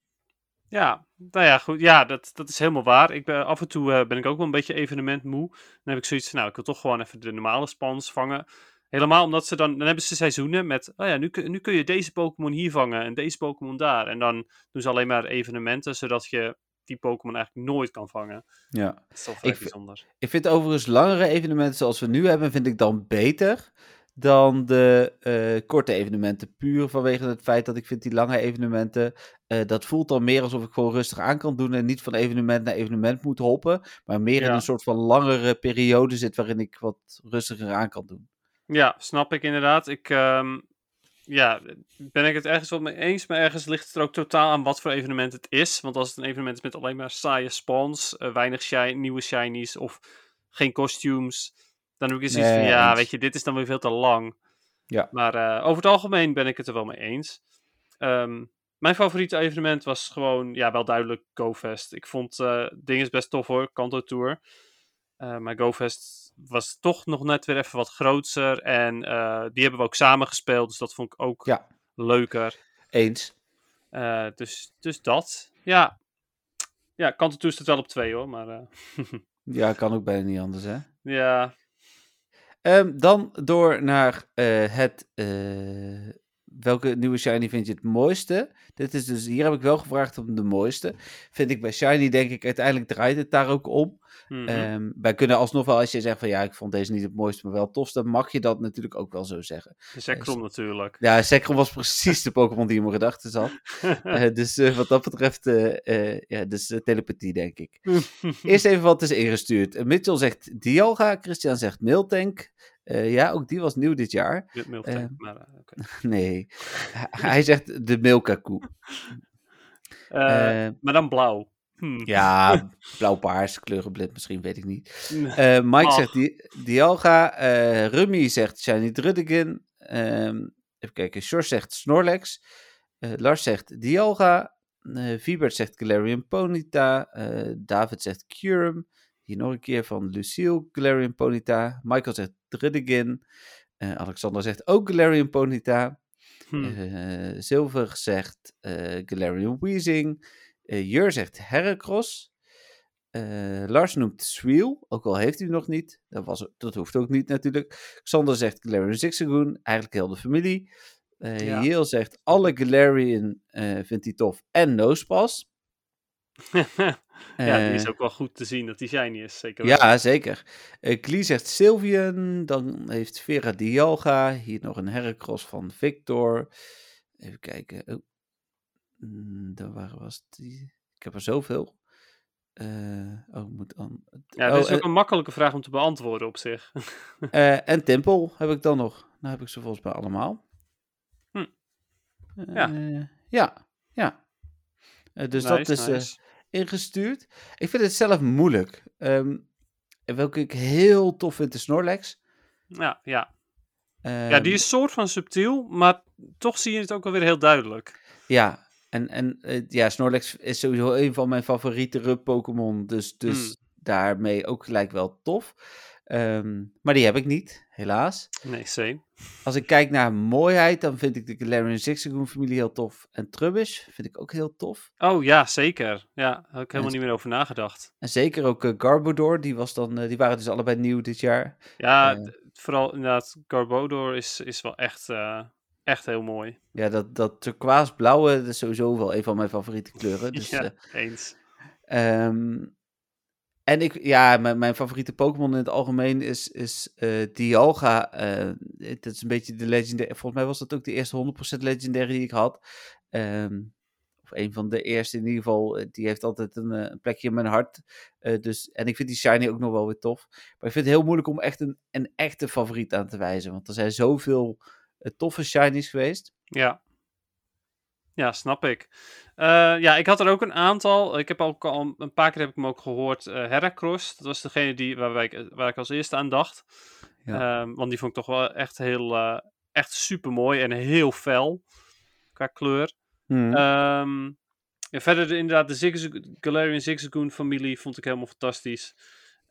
A: Ja, nou ja, goed. Ja, dat, dat is helemaal waar. Ik ben, af en toe eh, ben ik ook wel een beetje evenementmoe. Dan heb ik zoiets van, nou, ik wil toch gewoon even de normale spans vangen. Helemaal omdat ze dan, dan hebben ze seizoenen met, oh ja, nu, kun- nu kun je deze Pokémon hier vangen en deze Pokémon daar. En dan doen ze alleen maar evenementen, zodat je die Pokémon eigenlijk nooit kan vangen.
B: Ja.
A: Dat is toch
B: Ik vind-
A: bijzonder.
B: Ik vind overigens langere evenementen zoals we nu hebben, vind ik dan beter dan de eh, korte evenementen. Puur vanwege het feit dat ik vind die lange evenementen, eh, dat voelt dan meer alsof ik gewoon rustig aan kan doen en niet van evenement naar evenement moet hoppen, maar meer in een soort van langere periode zit waarin ik wat rustiger aan kan doen.
A: Ja, snap ik inderdaad. Ik, ehm, ja, ben ik het ergens wel mee eens, maar ergens ligt het er ook totaal aan wat voor evenement het is. Want als het een evenement is met alleen maar saaie spawns, eh, weinig nieuwe shinies of geen costumes, dan heb ik zoiets van,
B: Nee,
A: ja,
B: eens.
A: weet je, dit is dan weer veel te lang.
B: Ja.
A: Maar eh, over het algemeen ben ik het er wel mee eens. Ehm, mijn favoriete evenement was gewoon, ja, wel duidelijk GoFest. Ik vond eh dingen best tof hoor, Kanto Tour. Eh, maar GoFest was toch nog net weer even wat groter. En die hebben we ook samen gespeeld. Dus dat vond ik ook
B: Ja.
A: leuker.
B: Eens.
A: Dus, dus dat. Ja. Ja, Kanto Tour staat wel op twee hoor. Maar
B: Ja, kan ook bijna niet anders, hè?
A: ja.
B: Ehm, dan door naar eh, het. eh, welke nieuwe Shiny vind je het mooiste? Dit is dus, hier heb ik wel gevraagd om de mooiste. Vind ik bij Shiny, denk ik, uiteindelijk draait het daar ook om. Ehm, wij kunnen alsnog wel, als je zegt van ja, ik vond deze niet het mooiste, maar wel het tofste, mag je dat natuurlijk ook wel zo zeggen.
A: de Zekrom natuurlijk.
B: Ja, Zekrom was precies de Pokémon die in mijn gedachten zat. Eh, dus eh, wat dat betreft, eh, eh, ja, dus eh, telepathie, denk ik. Eerst even wat is ingestuurd. Eh, Mitchell zegt Dialga, Christian zegt Miltank. Eh, ja, ook die was nieuw dit jaar. Eh,
A: maar, eh, oké.
B: Nee, hij zegt de Milkaku.
A: Eh,
B: Eh,
A: maar dan blauw. Hm.
B: ja, blauw-paars, kleurenblind misschien, weet ik niet. Eh, Mike
A: Ach.
B: zegt Di Dialga. eh Rummy zegt Shiny Druddigan. Ehm, even kijken. Sjors zegt Snorlax. Eh, Lars zegt Dialga. Viebert zegt Galarian Ponyta. eh, David zegt Curum. Hier nog een keer van Lucille, Galarian Ponyta. Michael zegt Druddigan. Eh, Alexander zegt ook Galarian Ponyta.
A: Hm.
B: Eh, Zilver zegt Galarian Weezing. Eh, Jur zegt Heracross. Eh, Lars noemt Sweel, ook al heeft hij nog niet. Dat, was, dat hoeft ook niet natuurlijk. Xander zegt Galarian Zigzagoon, eigenlijk heel de familie.
A: Ja.
B: Yale zegt alle Galarian vindt hij tof en Nosepass.
A: ja, die is ook wel goed te zien dat die shiny is. Zeker.
B: Ja, zeker. Eh Klee zegt Sylvian. Dan heeft Vera Dialga. Hier nog een Heracross van Victor. Even kijken. Oh. Mm, daar waren was die. Ik heb er zoveel. Eh, oh, moet dan.
A: Ja,
B: oh,
A: dit is ook
B: en,
A: een makkelijke vraag om te beantwoorden op zich.
B: eh, en Tempel heb ik dan nog. Nou heb ik ze volgens mij allemaal.
A: Hm.
B: Eh,
A: Ja.
B: ja. Ja. Eh, dus dat is eh,
A: nice.
B: ingestuurd. Ik vind het zelf moeilijk. En welke ik heel tof vind, de Snorlax.
A: Ja, ja. ja,
B: Ehm,
A: die is soort van subtiel, maar toch zie je het ook wel weer heel duidelijk.
B: Ja, en, en eh, ja, Snorlax is sowieso een van mijn favoriete rub Pokémon. Dus, dus
A: Hmm.
B: daarmee ook gelijk wel tof. Ehm, maar die heb ik niet, helaas.
A: Nee, same.
B: Als ik kijk naar mooiheid, dan vind ik de Galarian Zigzagoon familie heel tof. En Trubbish vind ik ook heel tof.
A: Oh ja, zeker. Ja, daar heb ik helemaal niet meer over nagedacht.
B: En zeker ook eh, Garbodor, die, was dan, eh, die waren dus allebei nieuw dit jaar.
A: Ja, vooral inderdaad, Garbodor is, is wel echt, echt heel mooi.
B: Ja, dat, dat turquoise-blauwe, dat is sowieso wel een van mijn favoriete kleuren. Dus,
A: ja,
B: eh,
A: eens.
B: Ehm, en ik, ja, mijn, mijn favoriete Pokémon in het algemeen is, is eh Dialga. Eh, het is een beetje de legendary. Volgens mij was dat ook de eerste 100% legendary die ik had. Ehm, of een van de eerste in ieder geval. Eh, Die heeft altijd een, eh, een plekje in mijn hart. Eh, dus, en ik vind die shiny ook nog wel weer tof. Maar ik vind het heel moeilijk om echt een, een echte favoriet aan te wijzen. Want er zijn zoveel eh, toffe shinies geweest.
A: Ja. Ja, snap ik. Eh, ja, ik had er ook een aantal. Ik heb ook al een paar keer heb ik hem ook gehoord. eh Heracross, dat was degene die, waar, ik, waar ik als eerste aan dacht.
B: Ja.
A: Ehm, want die vond ik toch wel echt heel, eh, echt super mooi en heel fel qua kleur.
B: Mhm.
A: Ehm, ja, verder de- inderdaad de Zigzag Galarian Zigzagoon familie vond ik helemaal fantastisch.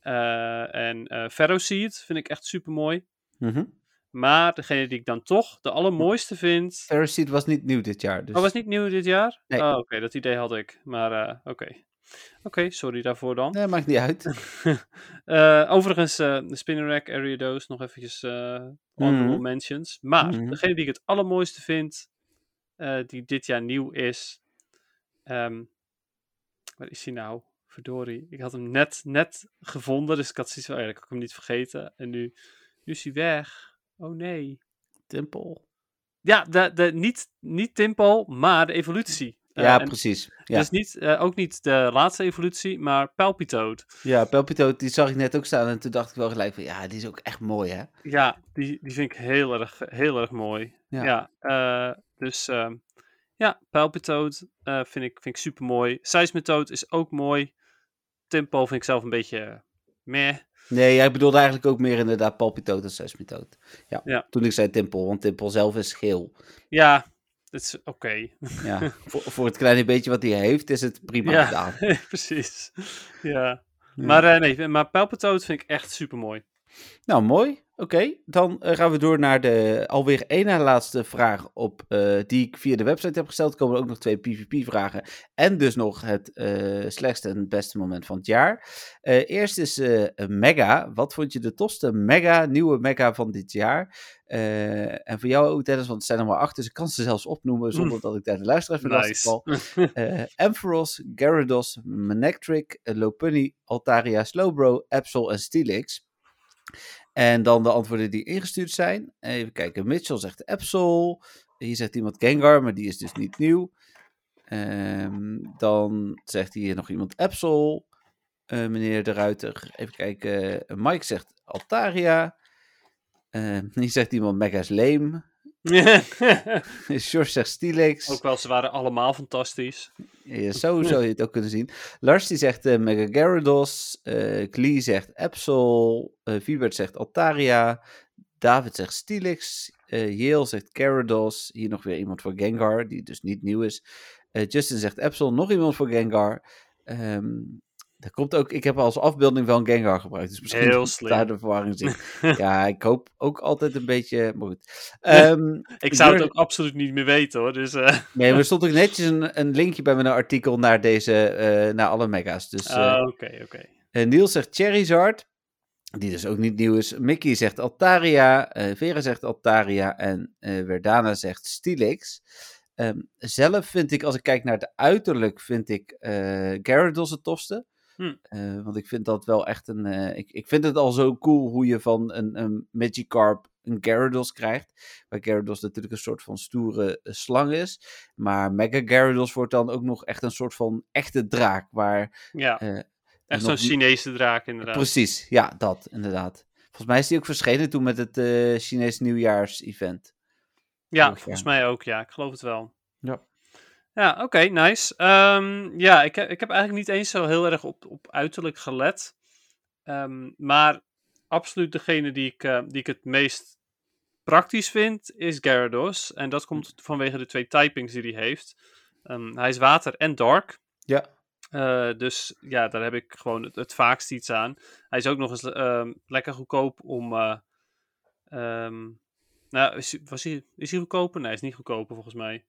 A: En eh Ferroseed vind ik echt super mooi.
B: Mhm.
A: Maar degene die ik dan toch de allermooiste vind.
B: Ferroseed was niet nieuw dit jaar. Dus...
A: Oh, was niet nieuw dit jaar?
B: Nee.
A: Oh, oké, dat idee had ik. Maar eh, oké. Oké, sorry daarvoor dan.
B: Nee, maakt niet uit.
A: Eh, overigens, eh, de Spinnerack, Ariados, nog eventjes honorable
B: Mhm.
A: mentions. Maar
B: Mhm.
A: degene die ik het allermooiste vind, die dit jaar nieuw is. ehm, waar is hij nou? Verdorie. Ik had hem net, net gevonden, dus ik had zoiets van, oh ik had hem niet vergeten. En nu, nu is hij weg. Oh nee.
B: Temple.
A: Ja, de, de, niet, niet Timpo, maar de evolutie. Eh,
B: ja,
A: en
B: precies. Ja.
A: Dus niet, eh, ook niet de laatste evolutie, maar Palpitoad.
B: Ja, Pelpito, die zag ik net ook staan en toen dacht ik wel gelijk van, ja, die is ook echt mooi, hè?
A: Ja, die, die vind ik heel erg, heel erg mooi.
B: Ja.
A: Ja, eh, dus ehm, ja, Palpitoad eh vind, ik, vind ik super mooi. Seismitoad is ook mooi. Tempo vind ik zelf een beetje meh.
B: Nee, jij bedoelde eigenlijk ook meer inderdaad Palpito dan Sesmitoad. Ja,
A: Ja.
B: toen ik zei Timpel, want Timpel zelf is geel.
A: Ja, dat is oké.
B: Ja, voor, voor het kleine beetje wat hij heeft, is het prima
A: Ja.
B: gedaan.
A: Precies. Ja.
B: Ja.
A: Maar eh, nee, maar Palpitoad vind ik echt super mooi.
B: Nou, mooi. Oké, dan eh, gaan we door naar de alweer één na laatste vraag op, eh, die ik via de website heb gesteld. Er komen ook nog twee PvP-vragen en dus nog het eh, slechtste en beste moment van het jaar. Eerst is mega. Wat vond je de tofste mega, nieuwe mega van dit jaar? En voor jou ook, Dennis, want het zijn er maar acht, dus ik kan ze zelfs opnoemen zonder dat ik daar de luisteraars val.
A: Nice.
B: Eh Ampharos, Gyarados, Manectric, Lopunny, Altaria, Slowbro, Absol en Steelix. En dan de antwoorden die ingestuurd zijn. Even kijken, Mitchell zegt Absol. Hier zegt iemand Gengar, maar die is dus niet nieuw. Ehm, dan zegt hier nog iemand Absol. Eh, meneer De Ruiter. Even kijken, Mike zegt Altaria. Ehm, hier zegt iemand Mega's Lame. George zegt Steelix.
A: ook wel, ze waren allemaal fantastisch.
B: Ja, zo zou je het ook kunnen zien. Lars die zegt eh Mega Gyarados. eh Klee zegt Absol. eh Vibert zegt Altaria. David zegt Steelix. eh Yale zegt Gyarados. Hier nog weer iemand voor Gengar, die dus niet nieuw is. Eh, Justin zegt Absol. Nog iemand voor Gengar. Ehm er komt ook, ik heb als afbeelding wel een Gengar gebruikt. Dus misschien
A: Heel slim.
B: daar de verwarring zit. ja, ik hoop ook altijd een beetje. Maar goed. Ehm,
A: Ik zou het ook absoluut niet meer weten hoor. Dus, eh,
B: Nee, maar er stond ook netjes een, een linkje bij mijn artikel naar deze, eh, naar alle mega's. Dus eh,
A: ah, Oké, oké.
B: eh, Niels zegt Charizard, die dus ook niet nieuw is. Mickey zegt Altaria, eh Vera zegt Altaria en eh Verdana zegt Steelix. Ehm, zelf vind ik, als ik kijk naar het uiterlijk, vind ik eh Gyarados het tofste.
A: Hm.
B: Eh, want ik vind dat wel echt een... eh, ik, ik vind het al zo cool hoe je van een, een Magikarp een Gyarados krijgt. Waar Gyarados natuurlijk een soort van stoere eh, slang is. Maar Mega Gyarados wordt dan ook nog echt een soort van echte draak. Waar
A: Ja,
B: eh,
A: echt zo'n Chinese draak inderdaad.
B: Precies, ja, dat inderdaad. Volgens mij is die ook verschenen toen met het Chinees nieuwjaars-event.
A: Ja, volgens mij ook, ja. Ik geloof het wel.
B: Ja.
A: Ja, oké, nice. Ehm, ja, ik, heb- ik heb eigenlijk niet eens zo heel erg op, op uiterlijk gelet. Ehm, maar absoluut degene die ik, eh, die ik het meest praktisch vind, is Gyarados. En dat komt vanwege de twee typings die hij heeft. Ehm, hij is water en dark.
B: Ja.
A: Eh, dus ja, daar heb ik gewoon het, het vaakst iets aan. Hij is ook nog eens lekker goedkoop om. eh, nou, is, was hij, is hij goedkoper? Nee, hij is niet goedkoper volgens mij.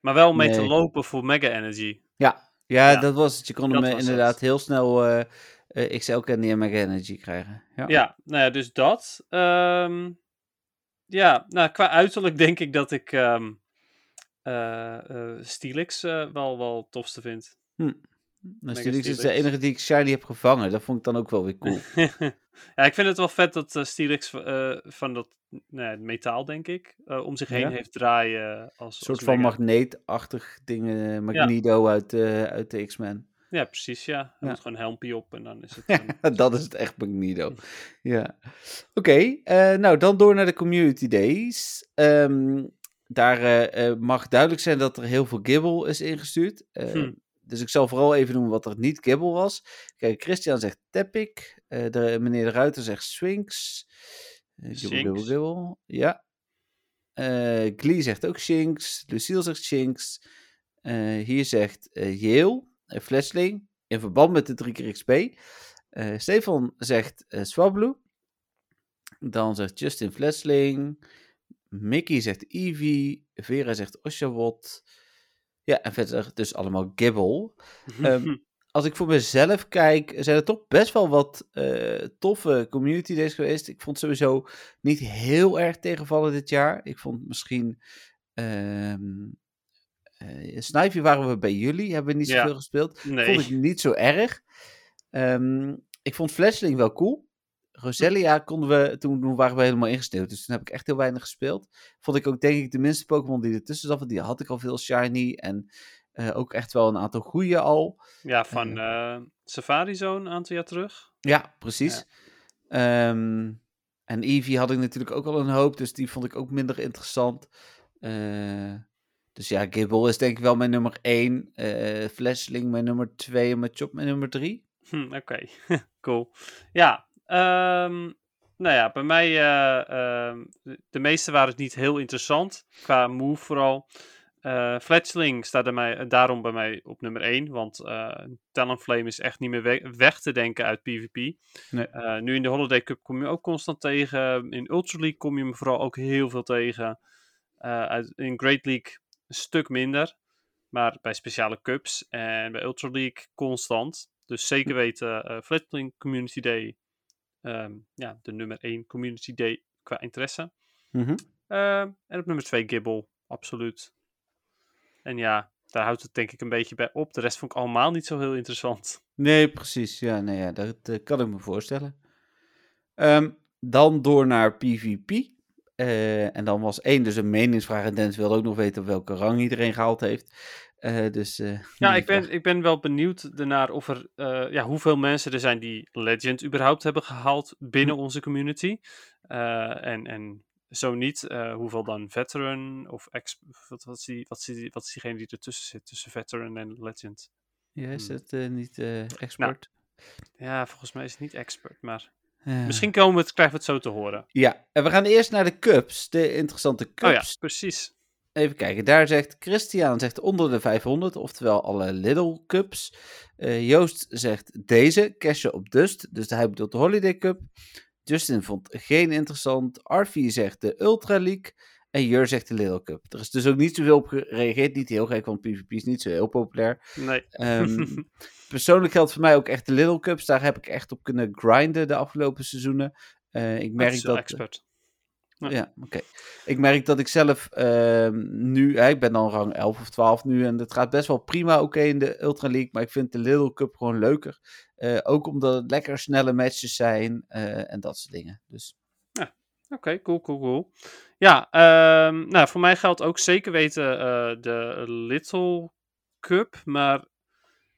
A: Maar wel mee te lopen voor Mega Energy.
B: Ja, ja,
A: Ja,
B: dat was het. Je kon
A: dat
B: hem eh, inderdaad
A: het.
B: heel snel eh eh, XL Candy en Mega Energy krijgen. Ja.
A: Ja, nou ja, dus dat. Ehm, ja, nou, qua uiterlijk denk ik dat ik eh, Steelix wel, wel het tofste vind.
B: Nou, Steelix is de enige die ik shiny heb gevangen. Dat vond ik dan ook wel weer cool.
A: ja, ik vind het wel vet dat uh, Steelix van dat nou ja, metaal, denk ik, eh, om zich heen
B: Ja.
A: heeft draaien. Als,
B: Een
A: als
B: soort van magneetachtig ding, eh, Magneto uit, uit de X-Men.
A: Ja, precies, ja. Hij moet gewoon een helmpje op en dan is het... een-
B: dat is het echt Magneto. Ja. Oké, nou dan door naar de Community Days. Ehm, daar mag duidelijk zijn dat er heel veel Gibble is ingestuurd. Eh,
A: Hm.
B: Dus ik zal vooral even noemen wat er niet Gibble was. Kijk, Christian zegt Tepic. eh, de, meneer de Ruiter zegt Sphinx. Eh,
A: Shinx.
B: Gibble. Ja. Eh, Glee zegt ook Shinx. Lucille zegt Shinx. Hier zegt Yale, Flashling, in verband met de 3 keer XP. Stefan zegt Swablu. Dan zegt Justin Flashling. Mickey zegt Eevee. Vera zegt Oshawott. Ja, en verder dus allemaal Gibble. Ehm, als ik voor mezelf kijk, zijn er toch best wel wat eh, toffe community days geweest. Ik vond sowieso niet heel erg tegenvallen dit jaar. Ik vond misschien. eh, Snivy waren we bij jullie, hebben we niet
A: Ja.
B: zoveel gespeeld.
A: nee.
B: Vond ik niet zo erg. Ehm, ik vond Flashling wel cool. Roselia konden we, toen, toen waren we helemaal ingesneeuwd. Dus toen heb ik echt heel weinig gespeeld. Vond ik ook denk ik de minste Pokémon die ertussen zat. Want die had ik al veel shiny. En eh, ook echt wel een aantal goede al.
A: Ja, van eh, Safari Zone een aantal jaar terug.
B: Ja, precies. Ehm, en Eevee had ik natuurlijk ook al een hoop. Dus die vond ik ook minder interessant. Eh, dus ja, Gibble is denk ik wel mijn nummer 1. eh Flashling mijn nummer 2 en Machop mijn nummer 3.
A: Hm, Oké, cool. Ja, ehm, nou ja, bij mij, ehm, de, meeste waren het niet heel interessant, qua move vooral. Fletchling staat er mij, daarom bij mij op nummer 1, want eh Talonflame is echt niet meer we- weg te denken uit PvP.
B: Nee.
A: Nu in de Holiday Cup kom je ook constant tegen, in Ultra League kom je hem vooral ook heel veel tegen. Uit, in Great League een stuk minder, maar bij speciale cups en bij Ultra League constant. Dus zeker weten, eh Fletchling Community Day, ehm, ja, de nummer 1 Community Day qua interesse.
B: Mhm.
A: Ehm, en op nummer 2 Gibble, absoluut. En ja, daar houdt het denk ik een beetje bij op. De rest vond ik allemaal niet zo heel interessant.
B: Nee, precies. Ja, nee, ja, dat eh, kan ik me voorstellen. Ehm, dan door naar PvP. Eh, en dan was één dus een meningsvraag. En Dennis wilde ook nog weten welke rang iedereen gehaald heeft. Eh, dus, eh,
A: Ja, ik ben, ik ben wel benieuwd ernaar of er, eh, ja, hoeveel mensen er zijn die Legend überhaupt hebben gehaald binnen onze community. En, en zo niet, hoeveel dan Veteran of ex wat, wat, is die, wat, is die, wat is diegene die ertussen zit, tussen Veteran en Legend?
B: Ja, is
A: Hmm.
B: het niet eh expert?
A: Ja, volgens mij is het niet expert, maar misschien komen we het, krijgen we het zo te horen.
B: Ja, en we gaan eerst naar de cups. De interessante
A: Oh ja,
B: cups.
A: precies.
B: Even kijken, daar zegt Christian zegt onder de 500, oftewel alle Lidl Cups. Eh, Joost zegt deze, cashen op Dust, dus hij bedoelt de Holiday Cup. Justin vond geen interessant. Arfie zegt de Ultra League. En Jur zegt de Lidl Cup. Er is dus ook niet zoveel op gereageerd. Niet heel gek, want PvP is niet zo heel populair.
A: Nee.
B: Ehm, persoonlijk geldt voor mij ook echt de Lidl Cups. Daar heb ik echt op kunnen grinden de afgelopen seizoenen. Eh, ik
A: Merk
B: dat...
A: expert. Ja.
B: Ja, oké. Ik merk dat ik zelf ehm, nu, hè, ik ben dan rang 11 of 12 nu en het gaat best wel prima oké in de Ultra League, maar ik vind de Lidl Cup gewoon leuker. Eh, ook omdat het lekker snelle matches zijn eh, en dat soort dingen. Dus
A: Oké, cool, cool, cool. Ja, ehm, nou, voor mij geldt ook zeker weten eh, de Little Cup, maar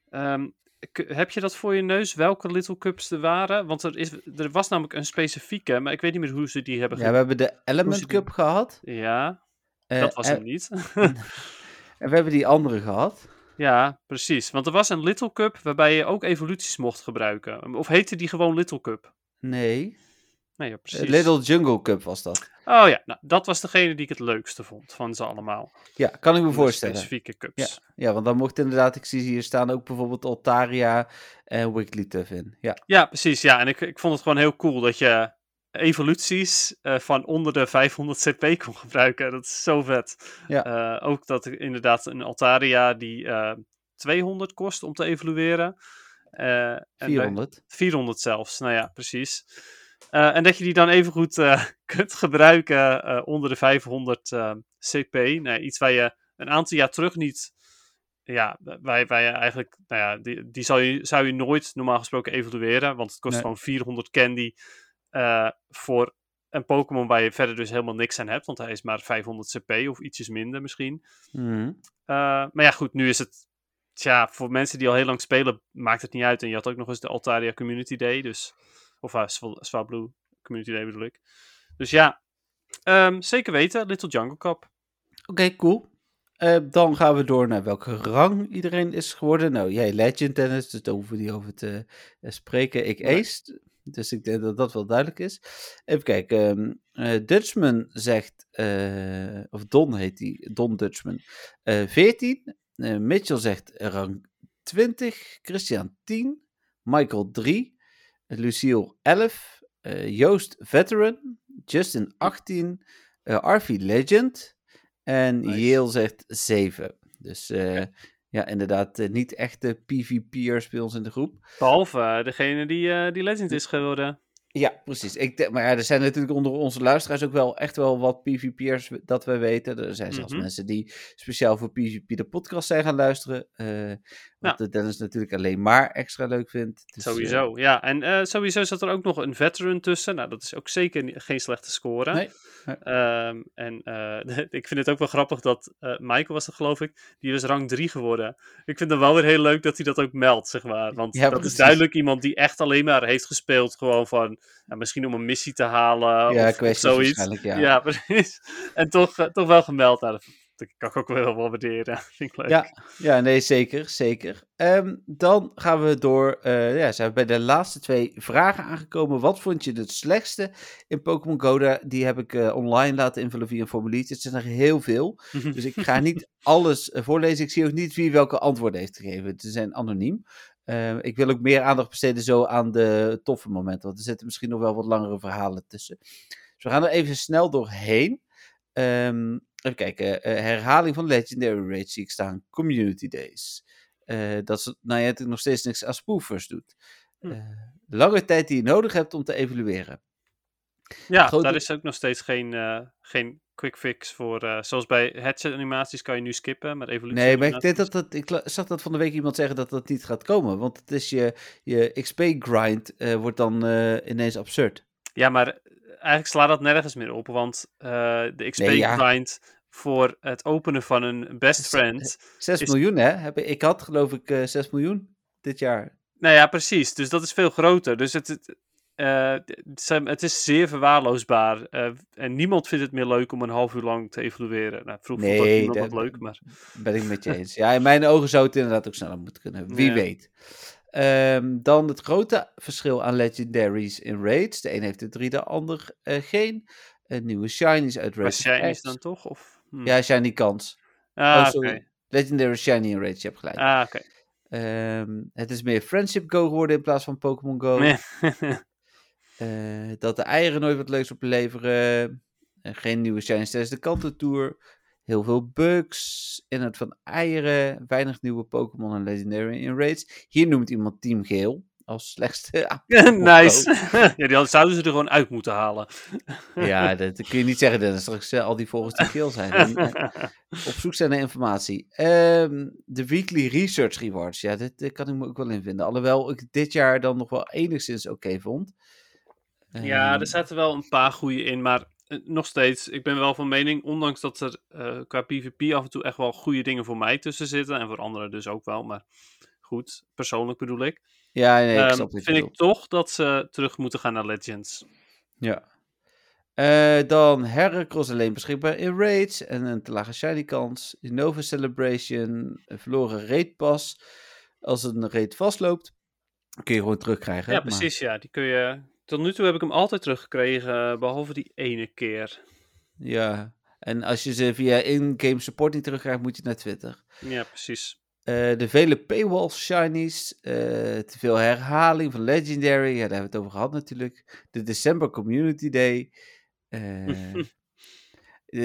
A: ehm, heb je dat voor je neus, welke Little Cups er waren? Want er, is, er was namelijk een specifieke, maar ik weet niet meer hoe ze die hebben
B: ja,
A: ge-
B: we hebben de Element
A: die?
B: Cup gehad.
A: Ja,
B: eh,
A: dat was
B: en,
A: hem niet.
B: en we hebben die andere gehad.
A: ja, precies. Want er was een Little Cup waarbij je ook evoluties mocht gebruiken. Of heette die gewoon Little Cup?
B: Nee.
A: Nee, ja,
B: Eh,
A: precies.
B: Little Jungle Cup was dat.
A: Oh ja, nou, dat was degene die ik het leukste vond van ze allemaal.
B: Ja, kan ik me
A: De
B: voorstellen.
A: Specifieke cups.
B: Ja, want dan mocht inderdaad, ik zie hier staan ook bijvoorbeeld Altaria en Wigglytuff in. Ja,
A: Ja, precies. Ja, en ik, ik vond het gewoon heel cool dat je evoluties eh, van onder de 500 CP kon gebruiken. Dat is zo vet.
B: Ja.
A: Eh, ook dat ik inderdaad een Altaria die eh 200 kost om te evolueren. Eh, en bij-
B: 400.
A: 400 zelfs, nou ja, precies. Eh, en dat je die dan even goed eh, kunt gebruiken eh, onder de 500 eh, CP. Nou, iets waar je een aantal jaar terug niet. Ja, waar, waar je eigenlijk. Nou ja, die, die zou, je, zou je nooit normaal gesproken evalueren. Want het kost
B: Nee.
A: gewoon 400 candy voor een Pokémon waar je verder dus helemaal niks aan hebt. Want hij is maar 500 CP of ietsjes minder misschien.
B: Mhm.
A: Maar ja, goed, nu is het. Tja, voor mensen die al heel lang spelen, maakt het niet uit. En je had ook nog eens de Altaria Community Day. Dus, of uh, Swablu Community Day bedoel ik. Dus ja, ehm, zeker weten. Little Jungle Cup.
B: Oké, cool. Eh, dan gaan we door naar welke rang iedereen is geworden. Nou, jij Legend Tennis, dus daar hoeven we niet over te eh, spreken. Ik. Ace, dus ik denk dat dat wel duidelijk is. Even kijken. ehm, eh, Dutchman zegt, of Don heet die, Don Dutchman, eh 14. Eh, Mitchell zegt rang 20. Christian 10. Michael 3. Lucille 11. eh, Joost Veteran. Justin 18. eh Arvi Legend. En
A: Nice.
B: Yale zegt 7. Dus eh, ja, inderdaad, eh, niet echte PvP'ers bij ons in de groep.
A: Behalve eh, degene die, die Legend is geworden.
B: Ja, precies. Ik, denk- maar ja, er zijn natuurlijk onder onze luisteraars ook wel echt wel wat PvP'ers dat wij weten. Er zijn zelfs
A: Mhm.
B: mensen die speciaal voor PvP de podcast zijn gaan luisteren. eh wat
A: Ja.
B: de Dennis natuurlijk alleen maar extra leuk vindt. Dus, eh,
A: Sowieso, ja. En eh, sowieso zat er ook nog een veteran tussen. Nou, dat is ook zeker geen slechte score.
B: Nee.
A: Ehm, en ik vind het ook wel grappig dat Michael was er, geloof ik, die was rang 3 geworden. Ik vind het wel weer heel leuk dat hij dat ook meldt, zeg maar. Want
B: Ja,
A: dat
B: precies.
A: is duidelijk iemand die echt alleen maar heeft gespeeld, gewoon van, nou, misschien om een missie te halen
B: ja,
A: of, zoiets.
B: waarschijnlijk, ja.
A: Ja, precies. En toch, eh, toch wel gemeld. Nou, dat, kan ik ook wel wel waarderen. Vind ik leuk.
B: Ja, ja, nee, zeker, zeker. Ehm, dan gaan we door, eh, ja, zijn we bij de laatste twee vragen aangekomen. Wat vond je het slechtste in Pokémon Go? Daar- Die heb ik eh, online laten invullen via een formuliertje. Het zijn er heel veel, dus ik ga niet alles voorlezen. Ik zie ook niet wie welke antwoorden heeft gegeven. Ze zijn anoniem. Ehm, ik wil ook meer aandacht besteden zo aan de toffe momenten, want er zitten misschien nog wel wat langere verhalen tussen. Dus we gaan er even snel doorheen. Ehm, even kijken. eh, herhaling van Legendary Raid zie ik staan. Community Days. Eh, dat ze nou ja, het nog steeds niks aan spoofers doet.
A: Hm.
B: Eh, lange tijd die je nodig hebt om te evalueren.
A: Ja,
B: Grote-
A: daar is ook nog steeds geen, geen quick fix voor. eh, zoals bij headset animaties kan je nu skippen, maar evolutie
B: Nee, maar ik denk dat dat. Ik zag dat van de week iemand zeggen dat dat niet gaat komen. Want het is je, je XP-grind wordt dan eh, ineens absurd.
A: Ja, maar eh, eigenlijk slaat dat nergens meer op, want eh, de XP
B: Nee, ja.
A: grind voor het openen van een best friend.
B: 6
A: Is-
B: miljoen, hè? Heb, ik- had geloof ik eh 6 miljoen dit jaar.
A: Nou ja, precies. Dus dat is veel groter. Dus het, het, eh, het is zeer verwaarloosbaar. eh, en niemand vindt het meer leuk om een half uur lang te evalueren. Nou, vroeger vond
B: Nee,
A: niemand
B: dat-
A: leuk, maar...
B: Ben ik met je eens. Ja, in mijn ogen zou het inderdaad ook sneller moeten kunnen. Wie
A: Ja.
B: weet. Ehm, dan het grote verschil aan legendaries in raids. De een heeft er drie, de ander eh, geen. Een nieuwe shinies uit
A: Maar
B: Raids
A: is
B: X.
A: dan toch? Of, hm.
B: Ja, shiny kans.
A: ah,
B: oh. Legendary shiny in raids, je hebt gelijk.
A: Ah, oké.
B: Ehm, het is meer Friendship Go geworden in plaats van Pokémon Go.
A: Nee.
B: Eh, dat de eieren nooit wat leuks opleveren. Eh, geen nieuwe shinies tijdens de kantentour. Heel veel bugs. Inhoud van eieren. Weinig nieuwe Pokémon en Legendary in raids. Hier noemt iemand Team Geel als slechtste.
A: nice. ja, die zouden ze er gewoon uit moeten halen.
B: ja, dat kun je niet zeggen. Dat straks eh, al die volgers Team Geel zijn. Op zoek zijn naar informatie. Ehm, de weekly research rewards. Ja, dit, dit kan ik me ook wel in vinden. Alhoewel ik dit jaar dan nog wel enigszins oké vond.
A: Ja,
B: Ehm,
A: er zaten wel een paar goede in, maar eh, nog steeds, ik ben wel van mening, ondanks dat er eh, qua PvP af en toe echt wel goede dingen voor mij tussen zitten, en voor anderen dus ook wel, maar goed, persoonlijk bedoel ik,
B: Ja, nee, ik je
A: vind ik toch dat ze terug moeten gaan naar Legends.
B: Ja. Eh, dan Heracross alleen beschikbaar in raids en een te lage shiny kans. Nova Celebration, een verloren raid pas. Als een raid vastloopt, kun je gewoon terugkrijgen.
A: Ja,
B: maar-
A: precies, ja, die kun je Tot nu toe heb ik hem altijd teruggekregen, behalve die ene keer.
B: Ja, en als je ze via in-game support niet terugkrijgt, moet je naar Twitter.
A: Ja, precies.
B: Eh, de vele paywall shinies, eh, te veel herhaling van Legendary, ja, daar hebben we het over gehad natuurlijk. De December Community Day. Eh, eh,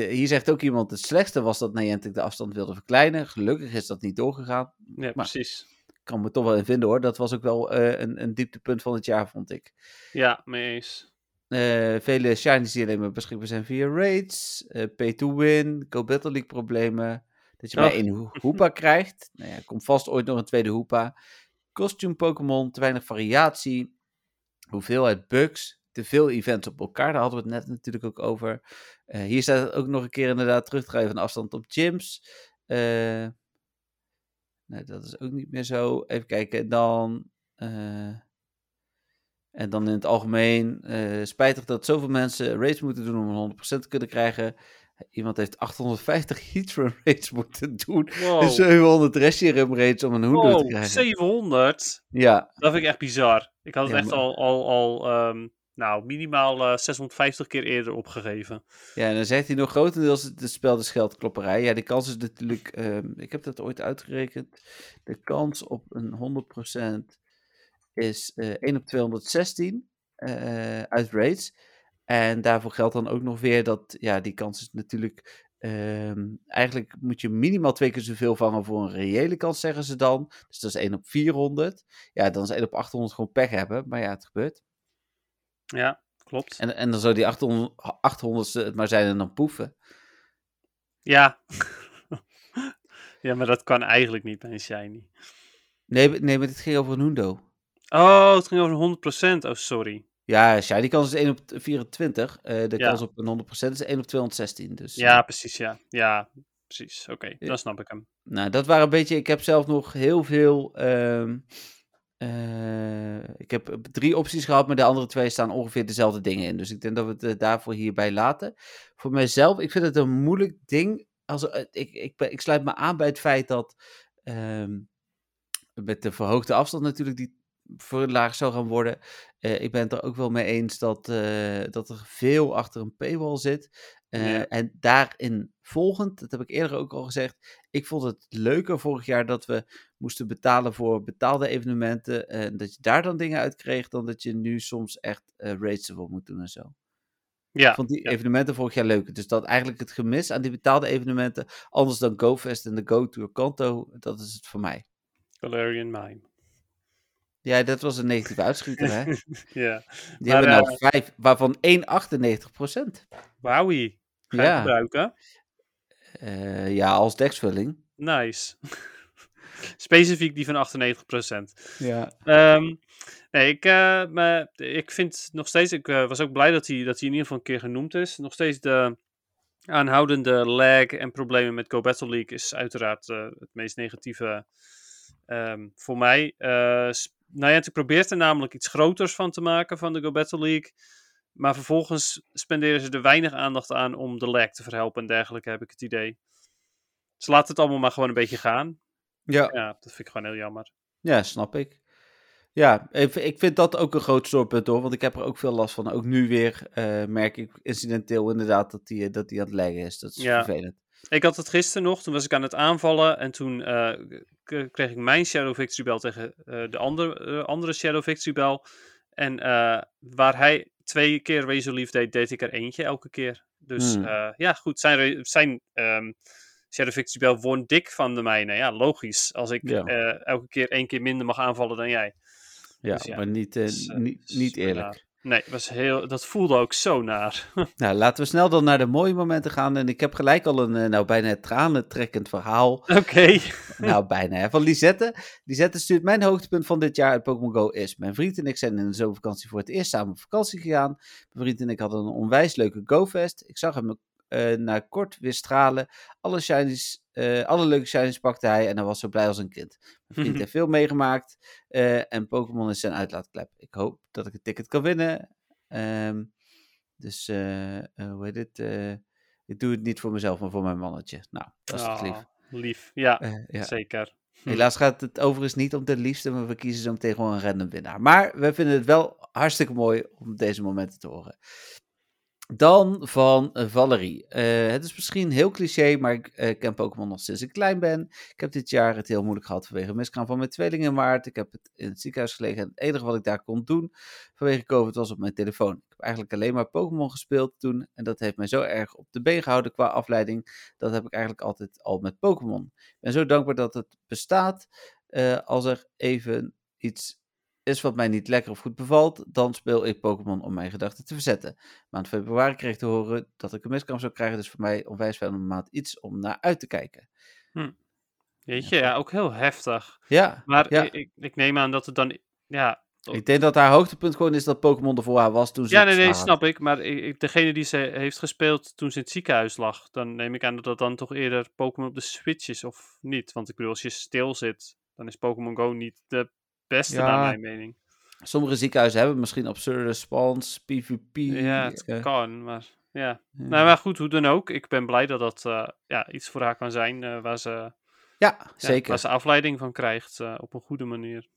B: hier zegt ook iemand, het slechtste was dat Niantic de afstand wilde verkleinen. Gelukkig is dat niet doorgegaan.
A: Ja, precies.
B: Kan me toch wel in vinden hoor. Dat was ook wel eh, een, een dieptepunt van het jaar, vond ik.
A: Ja, mee eens.
B: Eh, vele shinies die alleen maar beschikbaar zijn via raids, eh, pay to win, Go Battle League problemen. Dat je maar één ho- Hoopa krijgt. Nou ja, komt vast ooit nog een tweede Hoopa. Costume Pokémon, te weinig variatie. Hoeveelheid bugs, te veel events op elkaar. Daar hadden we het net natuurlijk ook over. Hier staat het ook nog een keer inderdaad terug te geven van afstand op gyms. Eh, nee, dat is ook niet meer zo. Even kijken, dan... eh, en dan in het algemeen, eh, spijtig dat zoveel mensen raids moeten doen om een 100% te kunnen krijgen. Iemand heeft 850 heatrun raids moeten doen.
A: Wow.
B: En 700 Reshiram raids om een te
A: Wow,
B: krijgen.
A: 700?
B: Ja,
A: Dat vind ik echt bizar. Ik had het
B: Ja,
A: echt
B: maar-
A: al, al, al ehm, nou, minimaal eh, 650 keer eerder opgegeven.
B: ja, en dan zegt hij nog grotendeels het spel de scheldklopperij. Ja, die kans is natuurlijk, ehm, ik heb dat ooit uitgerekend. De kans op een 100% is eh 1 op 216 eh, uit raids. En daarvoor geldt dan ook nog weer dat, ja, die kans is natuurlijk, ehm, eigenlijk moet je minimaal twee keer zoveel vangen voor een reële kans, zeggen ze dan. Dus dat is 1 op 400. Ja, dan is 1 op 800 gewoon pech hebben, maar ja, het gebeurt.
A: Ja, klopt.
B: En, en dan zou die 800, 800ste het maar zijn en dan poefen.
A: Ja. ja, maar dat kan eigenlijk niet bij een shiny.
B: Nee, maar- nee, maar dit ging over een Hundo.
A: Oh, het ging over 100%. Oh, sorry.
B: Ja, shiny kans is 1 op 24. eh, de
A: Ja.
B: kans op een 100% is 1 op 216. Dus,
A: Ja, precies, ja. Ja, precies. Oké,
B: Ja.
A: dan snap ik hem.
B: Nou, dat waren een beetje. Ik heb zelf nog heel veel. ehm, eh, ik heb drie opties gehad, maar de andere twee staan ongeveer dezelfde dingen in. Dus ik denk dat we het eh, daarvoor hierbij laten. Voor mijzelf, ik vind het een moeilijk ding. Als, eh, ik, ik, ik sluit me aan bij het feit dat. ehm, met de verhoogde afstand natuurlijk, die voor laag zou gaan worden. Ik ben het er ook wel mee eens dat, dat er veel achter een paywall zit. Eh,
A: Ja.
B: En daarin volgend, dat heb ik eerder ook al gezegd. Ik vond het leuker vorig jaar dat we moesten betalen voor betaalde evenementen. En dat je daar dan dingen uit kreeg, dan dat je nu soms echt eh raids ervoor moet doen en zo.
A: Ja,
B: Ik vond die
A: ja.
B: evenementen vorig jaar leuker. Dus dat eigenlijk het gemis aan die betaalde evenementen, anders dan GoFest en de Go Tour Kanto, dat is het voor mij.
A: Valerian Mine.
B: Ja, dat was een negatieve uitschieter, hè? Die
A: Ja.
B: hebben
A: Maar,
B: nou vijf, waarvan 1,98 procent.
A: Wowie. Ga je
B: Ja.
A: gebruiken?
B: Eh, ja, als deksvulling.
A: Nice. Specifiek die van 98%.
B: Ja.
A: Ehm, nee, ik, eh, maar ik vind nog steeds, ik eh, was ook blij dat hij, dat hij in ieder geval een keer genoemd is. Nog steeds de aanhoudende lag en problemen met Go Battle League is uiteraard het meest negatieve ehm, voor mij. Eh s- Niantic probeert er namelijk iets groters van te maken van de Go Battle League. Maar vervolgens spenderen ze er weinig aandacht aan om de lag te verhelpen en dergelijke, heb ik het idee. Ze laten het allemaal maar gewoon een beetje gaan.
B: Ja.
A: Ja, dat vind ik gewoon heel jammer.
B: Ja, snap ik. Ja, ik, vind dat ook een groot stoorpunt hoor, want ik heb er ook veel last van. Ook nu weer eh, merk ik incidenteel inderdaad dat die, dat die aan het leggen is. Dat is
A: Ja.
B: vervelend.
A: Ik had het gisteren nog, toen was ik aan het aanvallen en toen eh, kreeg ik mijn Shadow Victory Bell tegen eh, de andere, eh, andere Shadow Victory Bell. En eh, waar hij twee keer Razor Leaf deed, deed ik er eentje elke keer. Dus
B: Hmm.
A: eh, ja, goed, zijn, zijn ehm, Shadow won dik van de mijne. Ja, logisch. Als ik
B: Ja.
A: eh, elke keer één keer minder mag aanvallen dan jij.
B: Ja,
A: Dus ja,
B: maar niet, eh,
A: Dus,
B: niet, niet eerlijk.
A: Nee, was heel, dat voelde ook zo naar.
B: Nou, laten we snel dan naar de mooie momenten gaan. En ik heb gelijk al een, eh, nou bijna tranentrekkend verhaal.
A: Oké.
B: nou, bijna hè. Van Lisette. Lisette stuurt mijn hoogtepunt van dit jaar uit Pokémon Go is. Mijn vriend en ik zijn in de zomervakantie voor het eerst samen op vakantie gegaan. Mijn vriend en ik hadden een onwijs leuke GoFest. Ik zag hem eh na kort weer stralen. Alle, shinies, eh, alle leuke shinies pakte hij en hij was zo blij als een kind. Mijn vriend heeft veel meegemaakt eh, en Pokémon is zijn uitlaatklep. Ik hoop dat ik een ticket kan winnen. Ehm, dus, eh, hoe heet het? Ik doe het niet voor mezelf, maar voor mijn mannetje. Nou, dat is toch lief.
A: Lief. Ja,
B: ja.
A: zeker. Hm.
B: Helaas gaat het overigens niet om de liefste, maar we kiezen zo meteen gewoon een random winnaar. Maar we vinden het wel hartstikke mooi om deze momenten te horen. Dan van uh, Valerie. Uh, het is misschien heel cliché, maar ik uh, ken Pokémon nog sinds ik klein ben. Ik heb dit jaar het heel moeilijk gehad vanwege een miskraam van mijn tweeling in. Ik heb het in het ziekenhuis gelegen en het enige wat ik daar kon doen vanwege COVID was op mijn telefoon. Ik heb eigenlijk alleen maar Pokémon gespeeld toen en dat heeft mij zo erg op de been gehouden qua afleiding. Dat heb ik eigenlijk altijd al met Pokémon. Ik ben zo dankbaar dat het bestaat. als er even iets is wat mij niet lekker of goed bevalt, dan speel ik Pokémon om mijn gedachten te verzetten. Maand februari kreeg ik te horen dat ik een miskraam zou krijgen, dus voor mij onwijs wel een maand iets om naar uit te kijken.
A: Hm. Weet je, ja, ook heel heftig.
B: Ja.
A: Maar
B: ja.
A: Ik, ik neem aan dat het dan, ja...
B: Ik denk dat haar hoogtepunt gewoon is dat Pokémon er voor haar was toen ze
A: Ja, nee, nee, snap ik. Maar ik, degene die ze heeft gespeeld toen ze in het ziekenhuis lag, dan neem ik aan dat dat dan toch eerder Pokémon op de Switch is, of niet? Want ik bedoel, als je stil zit, dan is Pokémon Go niet de beste
B: Ja.
A: naar mijn mening.
B: Sommige ziekenhuizen hebben misschien absurde response, PvP.
A: Ja, het kan, maar ja.
B: ja.
A: Nou, maar goed, hoe dan ook. Ik ben blij dat dat eh, ja, iets voor haar kan zijn eh, waar, ze,
B: ja,
A: ja,
B: zeker.
A: waar ze afleiding van krijgt eh, op een goede manier.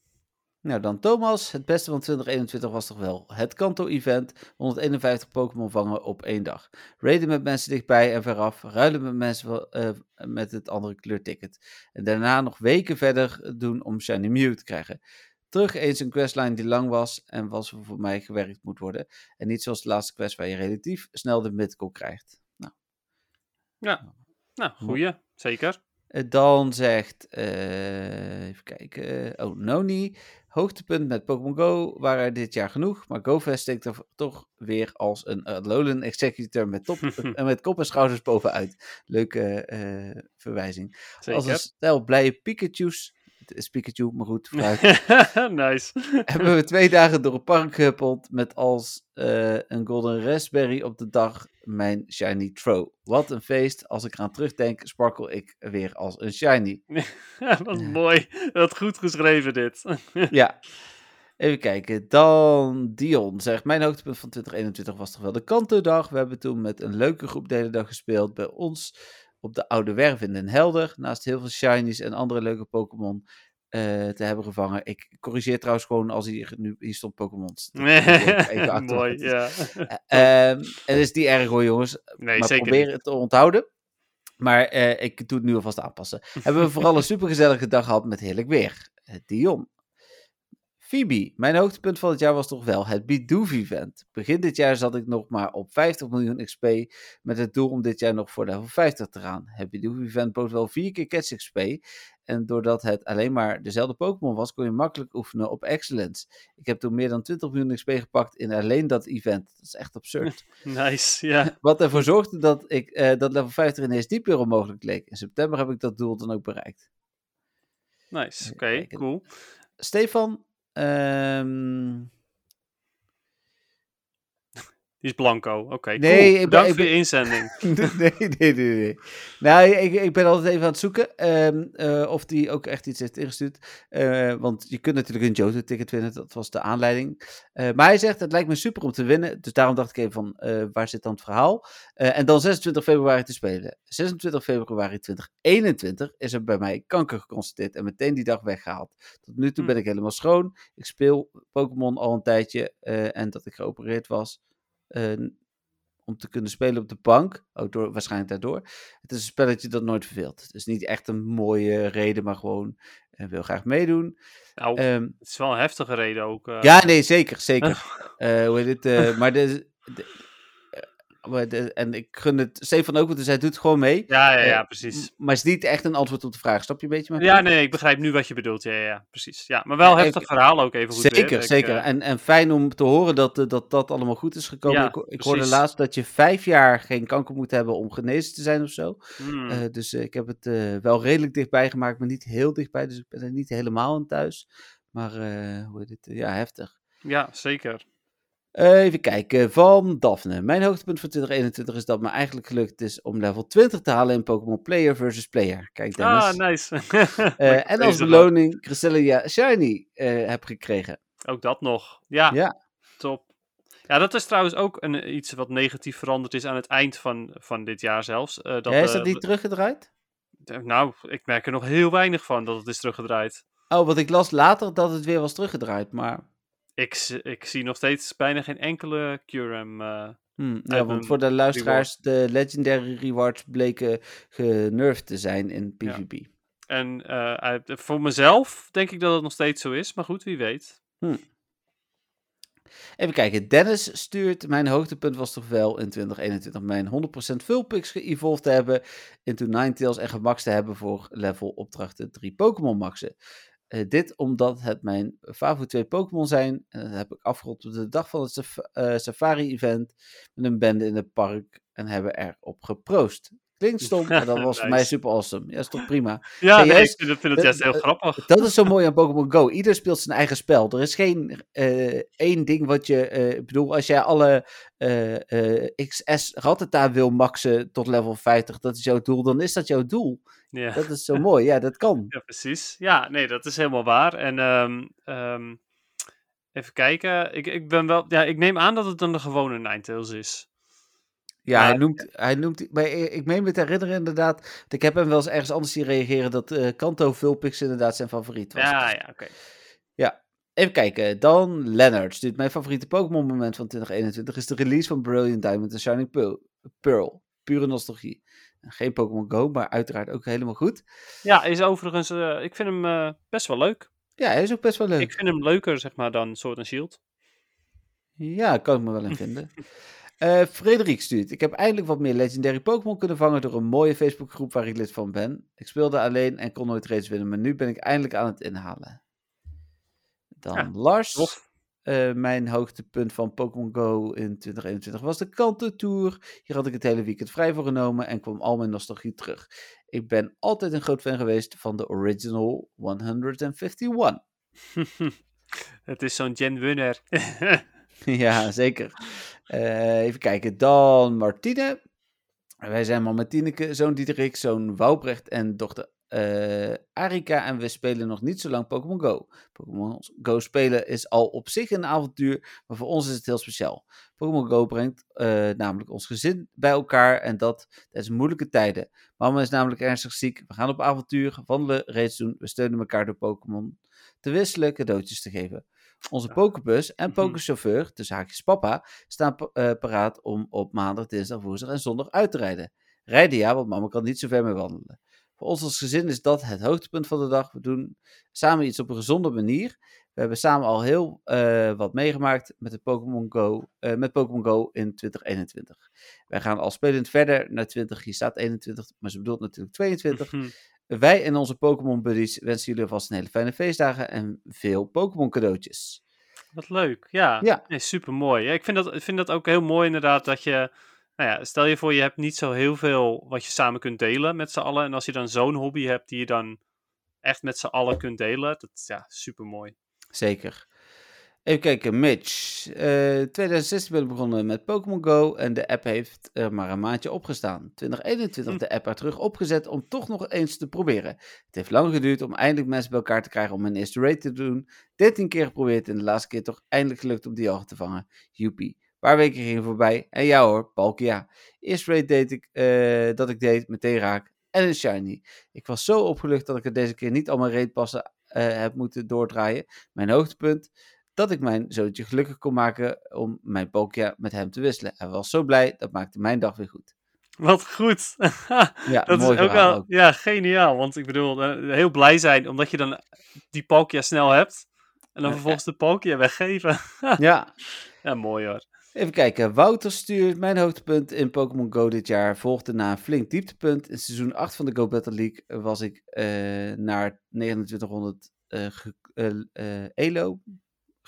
B: Nou, dan Thomas. Het beste van 2021 was toch wel het Kanto-event. 151 Pokémon vangen op één dag. Raiden met mensen dichtbij en veraf. Ruilen met mensen eh, met het andere kleurticket. En daarna nog weken verder doen om Shiny Mew te krijgen. Terug eens een questline die lang was en was voor mij gewerkt moet worden. En niet zoals de laatste quest waar je relatief snel de midcall krijgt. Nou,
A: Ja, nou, goeie. Zeker.
B: Eh, Dan zegt, eh, even kijken, oh Noni, hoogtepunt met Pokémon Go waren er dit jaar genoeg, maar GoFest steekt er toch weer als een Alolan Executor met, top, en met kop en schouders bovenuit. Leuke eh, verwijzing. Als een stel blije Pikachu's, is Pikachu, maar goed,
A: nice.
B: hebben we twee dagen door het park gehuppeld met als eh, een Golden Raspberry op de dag mijn Shiny Throw. Wat een feest. Als ik eraan terugdenk, sparkel ik weer als een Shiny.
A: Wat mooi. Wat goed geschreven dit.
B: Ja. Even kijken. Dan Dion zegt: Mijn hoogtepunt van 2021 was toch wel de Kanto-dag. We hebben toen met een leuke groep de hele dag gespeeld bij ons op de Oude Werf in Den Helder. Naast heel veel shinies en andere leuke Pokémon eh, te hebben gevangen. Ik corrigeer trouwens gewoon als hier nu hier stond achter-
A: mooi, ja.
B: Eh, ehm, het is niet erg hoor, jongens.
A: Nee,
B: maar
A: zeker
B: probeer
A: niet.
B: het te onthouden. Maar eh, ik doe het nu alvast aanpassen. Hebben we vooral een supergezellige dag gehad met heerlijk weer. Dion. Phoebe, mijn hoogtepunt van het jaar was toch wel het Bidoof-event. Begin dit jaar zat ik nog maar op 50 miljoen XP met het doel om dit jaar nog voor level 50 te gaan. Het Bidoof-event bood wel vier keer Catch XP en doordat het alleen maar dezelfde Pokémon was, kon je makkelijk oefenen op Excellence. Ik heb toen meer dan 20 miljoen XP gepakt in alleen dat event. Dat is echt absurd.
A: Nice, ja.
B: Wat ervoor zorgde dat, ik, eh, dat level 50 ineens niet meer onmogelijk leek. In september heb ik dat doel dan ook bereikt.
A: Nice, oké, cool.
B: Stefan, Um,
A: Die is blanco, oké.
B: Nee,
A: cool.
B: ben-
A: Bedankt
B: ik
A: voor
B: ben-
A: inzending.
B: nee, nee, nee, nee. Nou, ik, ik ben altijd even aan het zoeken ehm, eh, of die ook echt iets heeft ingestuurd. Eh, want je kunt natuurlijk een Johto-ticket winnen, dat was de aanleiding. Eh, maar hij zegt, het lijkt me super om te winnen. Dus daarom dacht ik even van, waar zit dan het verhaal? En dan 26 februari te spelen. 26 februari 2021 is er bij mij kanker geconstateerd en meteen die dag weggehaald. Tot nu toe
A: Hm.
B: ben ik helemaal schoon. Ik speel Pokémon al een tijdje en dat ik geopereerd was. Eh, om te kunnen spelen op de bank. Ook door, waarschijnlijk daardoor. Het is een spelletje dat nooit verveelt. Het is niet echt een mooie reden, maar gewoon eh, wil graag meedoen.
A: Nou,
B: Ehm,
A: het is wel een heftige reden ook. eh.
B: ja, nee, zeker, zeker. Eh, hoe heet het? maar de, de- maar de- en ik gun het Stefan ook, want hij doet gewoon mee.
A: ja, ja, ja,
B: Eh,
A: precies.
B: Maar het is niet echt een antwoord op de vraag. Snap je een beetje?
A: Ja, nee, ik begrijp nu wat je bedoelt. Ja, ja, ja, precies. Ja, maar wel
B: Ja,
A: heftig
B: ik-
A: verhaal ook even goed weer.
B: Zeker,
A: Ik,
B: zeker.
A: eh,
B: En, en fijn om te horen dat, eh, dat dat allemaal goed is gekomen.
A: Ja,
B: ik, ik hoorde laatst dat je vijf jaar geen kanker moet hebben om genezen te zijn of zo.
A: hmm.
B: Dus ik heb het wel redelijk dichtbij gemaakt, maar niet heel dichtbij. Dus ik ben er niet helemaal aan thuis. Maar hoe heet het? Ja, heftig.
A: ja, zeker.
B: Eh, even kijken, van Daphne. Mijn hoogtepunt voor 2021 is dat me eigenlijk gelukt is om level 20 te halen in Pokémon Player versus Player. Kijk Dennis.
A: Ah, nice.
B: Eh, en als beloning Cresselia Shiny eh, heb gekregen.
A: Ook dat nog. Ja,
B: Ja.
A: top. Ja, dat is trouwens ook een, iets wat negatief veranderd is aan het eind van, van dit jaar zelfs. Eh, dat,
B: ja, is
A: eh,
B: dat niet teruggedraaid?
A: Nou, ik merk er nog heel weinig van dat het is teruggedraaid.
B: Oh, want ik las later dat het weer was teruggedraaid, maar...
A: Ik, ik zie nog steeds bijna geen enkele Curem. eh
B: Hmm, ja, want voor de luisteraars, de legendary rewards bleken genervd te zijn in
A: Ja.
B: PvP.
A: en eh, voor mezelf denk ik dat het nog steeds zo is. Maar goed, wie weet.
B: Even kijken, Dennis stuurt, mijn hoogtepunt was toch wel in 2021 mijn 100% Vulpix ge-evolved te hebben, into Ninetales en gemaxt te hebben voor level opdrachten 3 Pokémon maxen. Eh, dit omdat het mijn favoriete twee Pokémon zijn. En dat heb ik afgerond op de dag van het eh, Safari-event met een bende in het park en hebben erop geproost. Klinkt stom, maar dat was voor mij super awesome. Ja, is toch prima.
A: Ja,
B: Hey,
A: nee,
B: juist,
A: ik vind het, vind het juist heel grappig.
B: Dat is zo mooi aan Pokémon Go. Ieder speelt zijn eigen spel. Er is geen eh, één ding wat je. eh, ik bedoel, als jij alle eh, eh, XS Rattata wil maxen tot level 50, dat is jouw doel, dan is dat jouw doel.
A: Ja.
B: Dat is zo mooi. Ja, dat kan.
A: Ja, precies. Ja, nee, dat is helemaal waar. En ehm, ehm, even kijken. Ik, ik, ben wel, ja, ik neem aan dat het dan de gewone Ninetales is.
B: Ja, hij noemt. Hij noemt maar ik meen me te herinneren inderdaad. Ik heb hem wel eens ergens anders zien reageren dat eh Kanto Vulpix inderdaad zijn favoriet was.
A: Ja, ja, oké.
B: Even kijken, dan Leonard stuurt mijn favoriete Pokémon moment van 2021 is de release van Brilliant Diamond en Shining Pearl. Pure nostalgie. Geen Pokémon Go, maar uiteraard ook helemaal goed.
A: Ja, is overigens, eh, ik vind hem eh, best wel leuk.
B: Ja, hij is ook best wel leuk.
A: Ik vind hem leuker, zeg maar, dan Sword and Shield.
B: Ja, kan ik me wel in vinden. Eh Frederik stuurt. Ik heb eindelijk wat meer legendary Pokémon kunnen vangen door een mooie Facebookgroep waar ik lid van ben. Ik speelde alleen en kon nooit raids winnen, maar nu ben ik eindelijk aan het inhalen. Dan
A: Ja,
B: Lars. Eh, mijn hoogtepunt van Pokémon Go in 2021 was de Kanto Tour. Hier had ik het hele weekend vrij voor genomen en kwam al mijn nostalgie terug. Ik ben altijd een groot fan geweest van de original 151.
A: het is zo'n Gen winner.
B: ja, zeker. Eh, even kijken. Dan Martine. Wij zijn man met Tineke, zoon Diederik, zoon Woubrecht en dochter eh, Arika. En we spelen nog niet zo lang Pokémon Go. Pokémon Go spelen is al op zich een avontuur, maar voor ons is het heel speciaal. Pokémon Go brengt eh, namelijk ons gezin bij elkaar en dat tijdens moeilijke tijden. Mama is namelijk ernstig ziek. We gaan op avontuur, wandelen, raids doen. We steunen elkaar door Pokémon te wisselen, cadeautjes te geven. Onze Pokébus en
A: Mhm.
B: Pokéchauffeur, tussen haakjes papa, staan eh, paraat om op maandag, dinsdag, woensdag en zondag uit te rijden. Rijden ja, want mama kan niet zo ver mee wandelen. Voor ons als gezin is dat het hoogtepunt van de dag. We doen samen iets op een gezonde manier. We hebben samen al heel eh, wat meegemaakt met, de Pokémon Go, eh, met Go in 2021. Wij gaan al spelend verder naar 20. Hier staat 21, maar ze bedoelt natuurlijk 22.
A: Hm.
B: Wij en onze Pokémon buddies wensen jullie alvast een hele fijne feestdagen en veel Pokémon cadeautjes.
A: Wat leuk, ja.
B: Ja.
A: Nee, super mooi. Ja, ik vind dat, ik vind dat ook heel mooi inderdaad dat je, nou ja, stel je voor je hebt niet zo heel veel wat je samen kunt delen met z'n allen. En als je dan zo'n hobby hebt die je dan echt met z'n allen kunt delen, dat is ja, super mooi.
B: Zeker. Even kijken, Mitch. Eh 2016 ben ik begonnen met Pokémon Go en de app heeft er maar een maandje opgestaan. 2021
A: Hm.
B: de app er terug opgezet om toch nog eens te proberen. Het heeft lang geduurd om eindelijk mensen bij elkaar te krijgen om mijn eerste raid te doen. 13 keer geprobeerd en de laatste keer toch eindelijk gelukt om die al te vangen. Joepie. Een paar weken gingen voorbij en ja hoor, Palkia. Eerste raid deed ik, eh, dat ik deed, meteen raak en een shiny. Ik was zo opgelucht dat ik er deze keer niet al mijn raidpassen eh heb moeten doordraaien. Mijn hoogtepunt, dat ik mijn zoontje gelukkig kon maken om mijn Palkia met hem te wisselen. Hij was zo blij, dat maakte mijn dag weer goed.
A: Wat goed.
B: Ja,
A: dat
B: mooi
A: is ook wel,
B: ook.
A: ja, geniaal. Want ik bedoel, eh, heel blij zijn omdat je dan die Palkia snel hebt. En dan vervolgens de Palkia weggeven.
B: Ja,
A: ja, mooi hoor.
B: even kijken. Wouter stuurt mijn hoogtepunt in Pokémon Go dit jaar. Volgde na een flink dieptepunt. In seizoen 8 van de Go Battle League was ik eh, naar 2900 eh, ge- eh, eh, Elo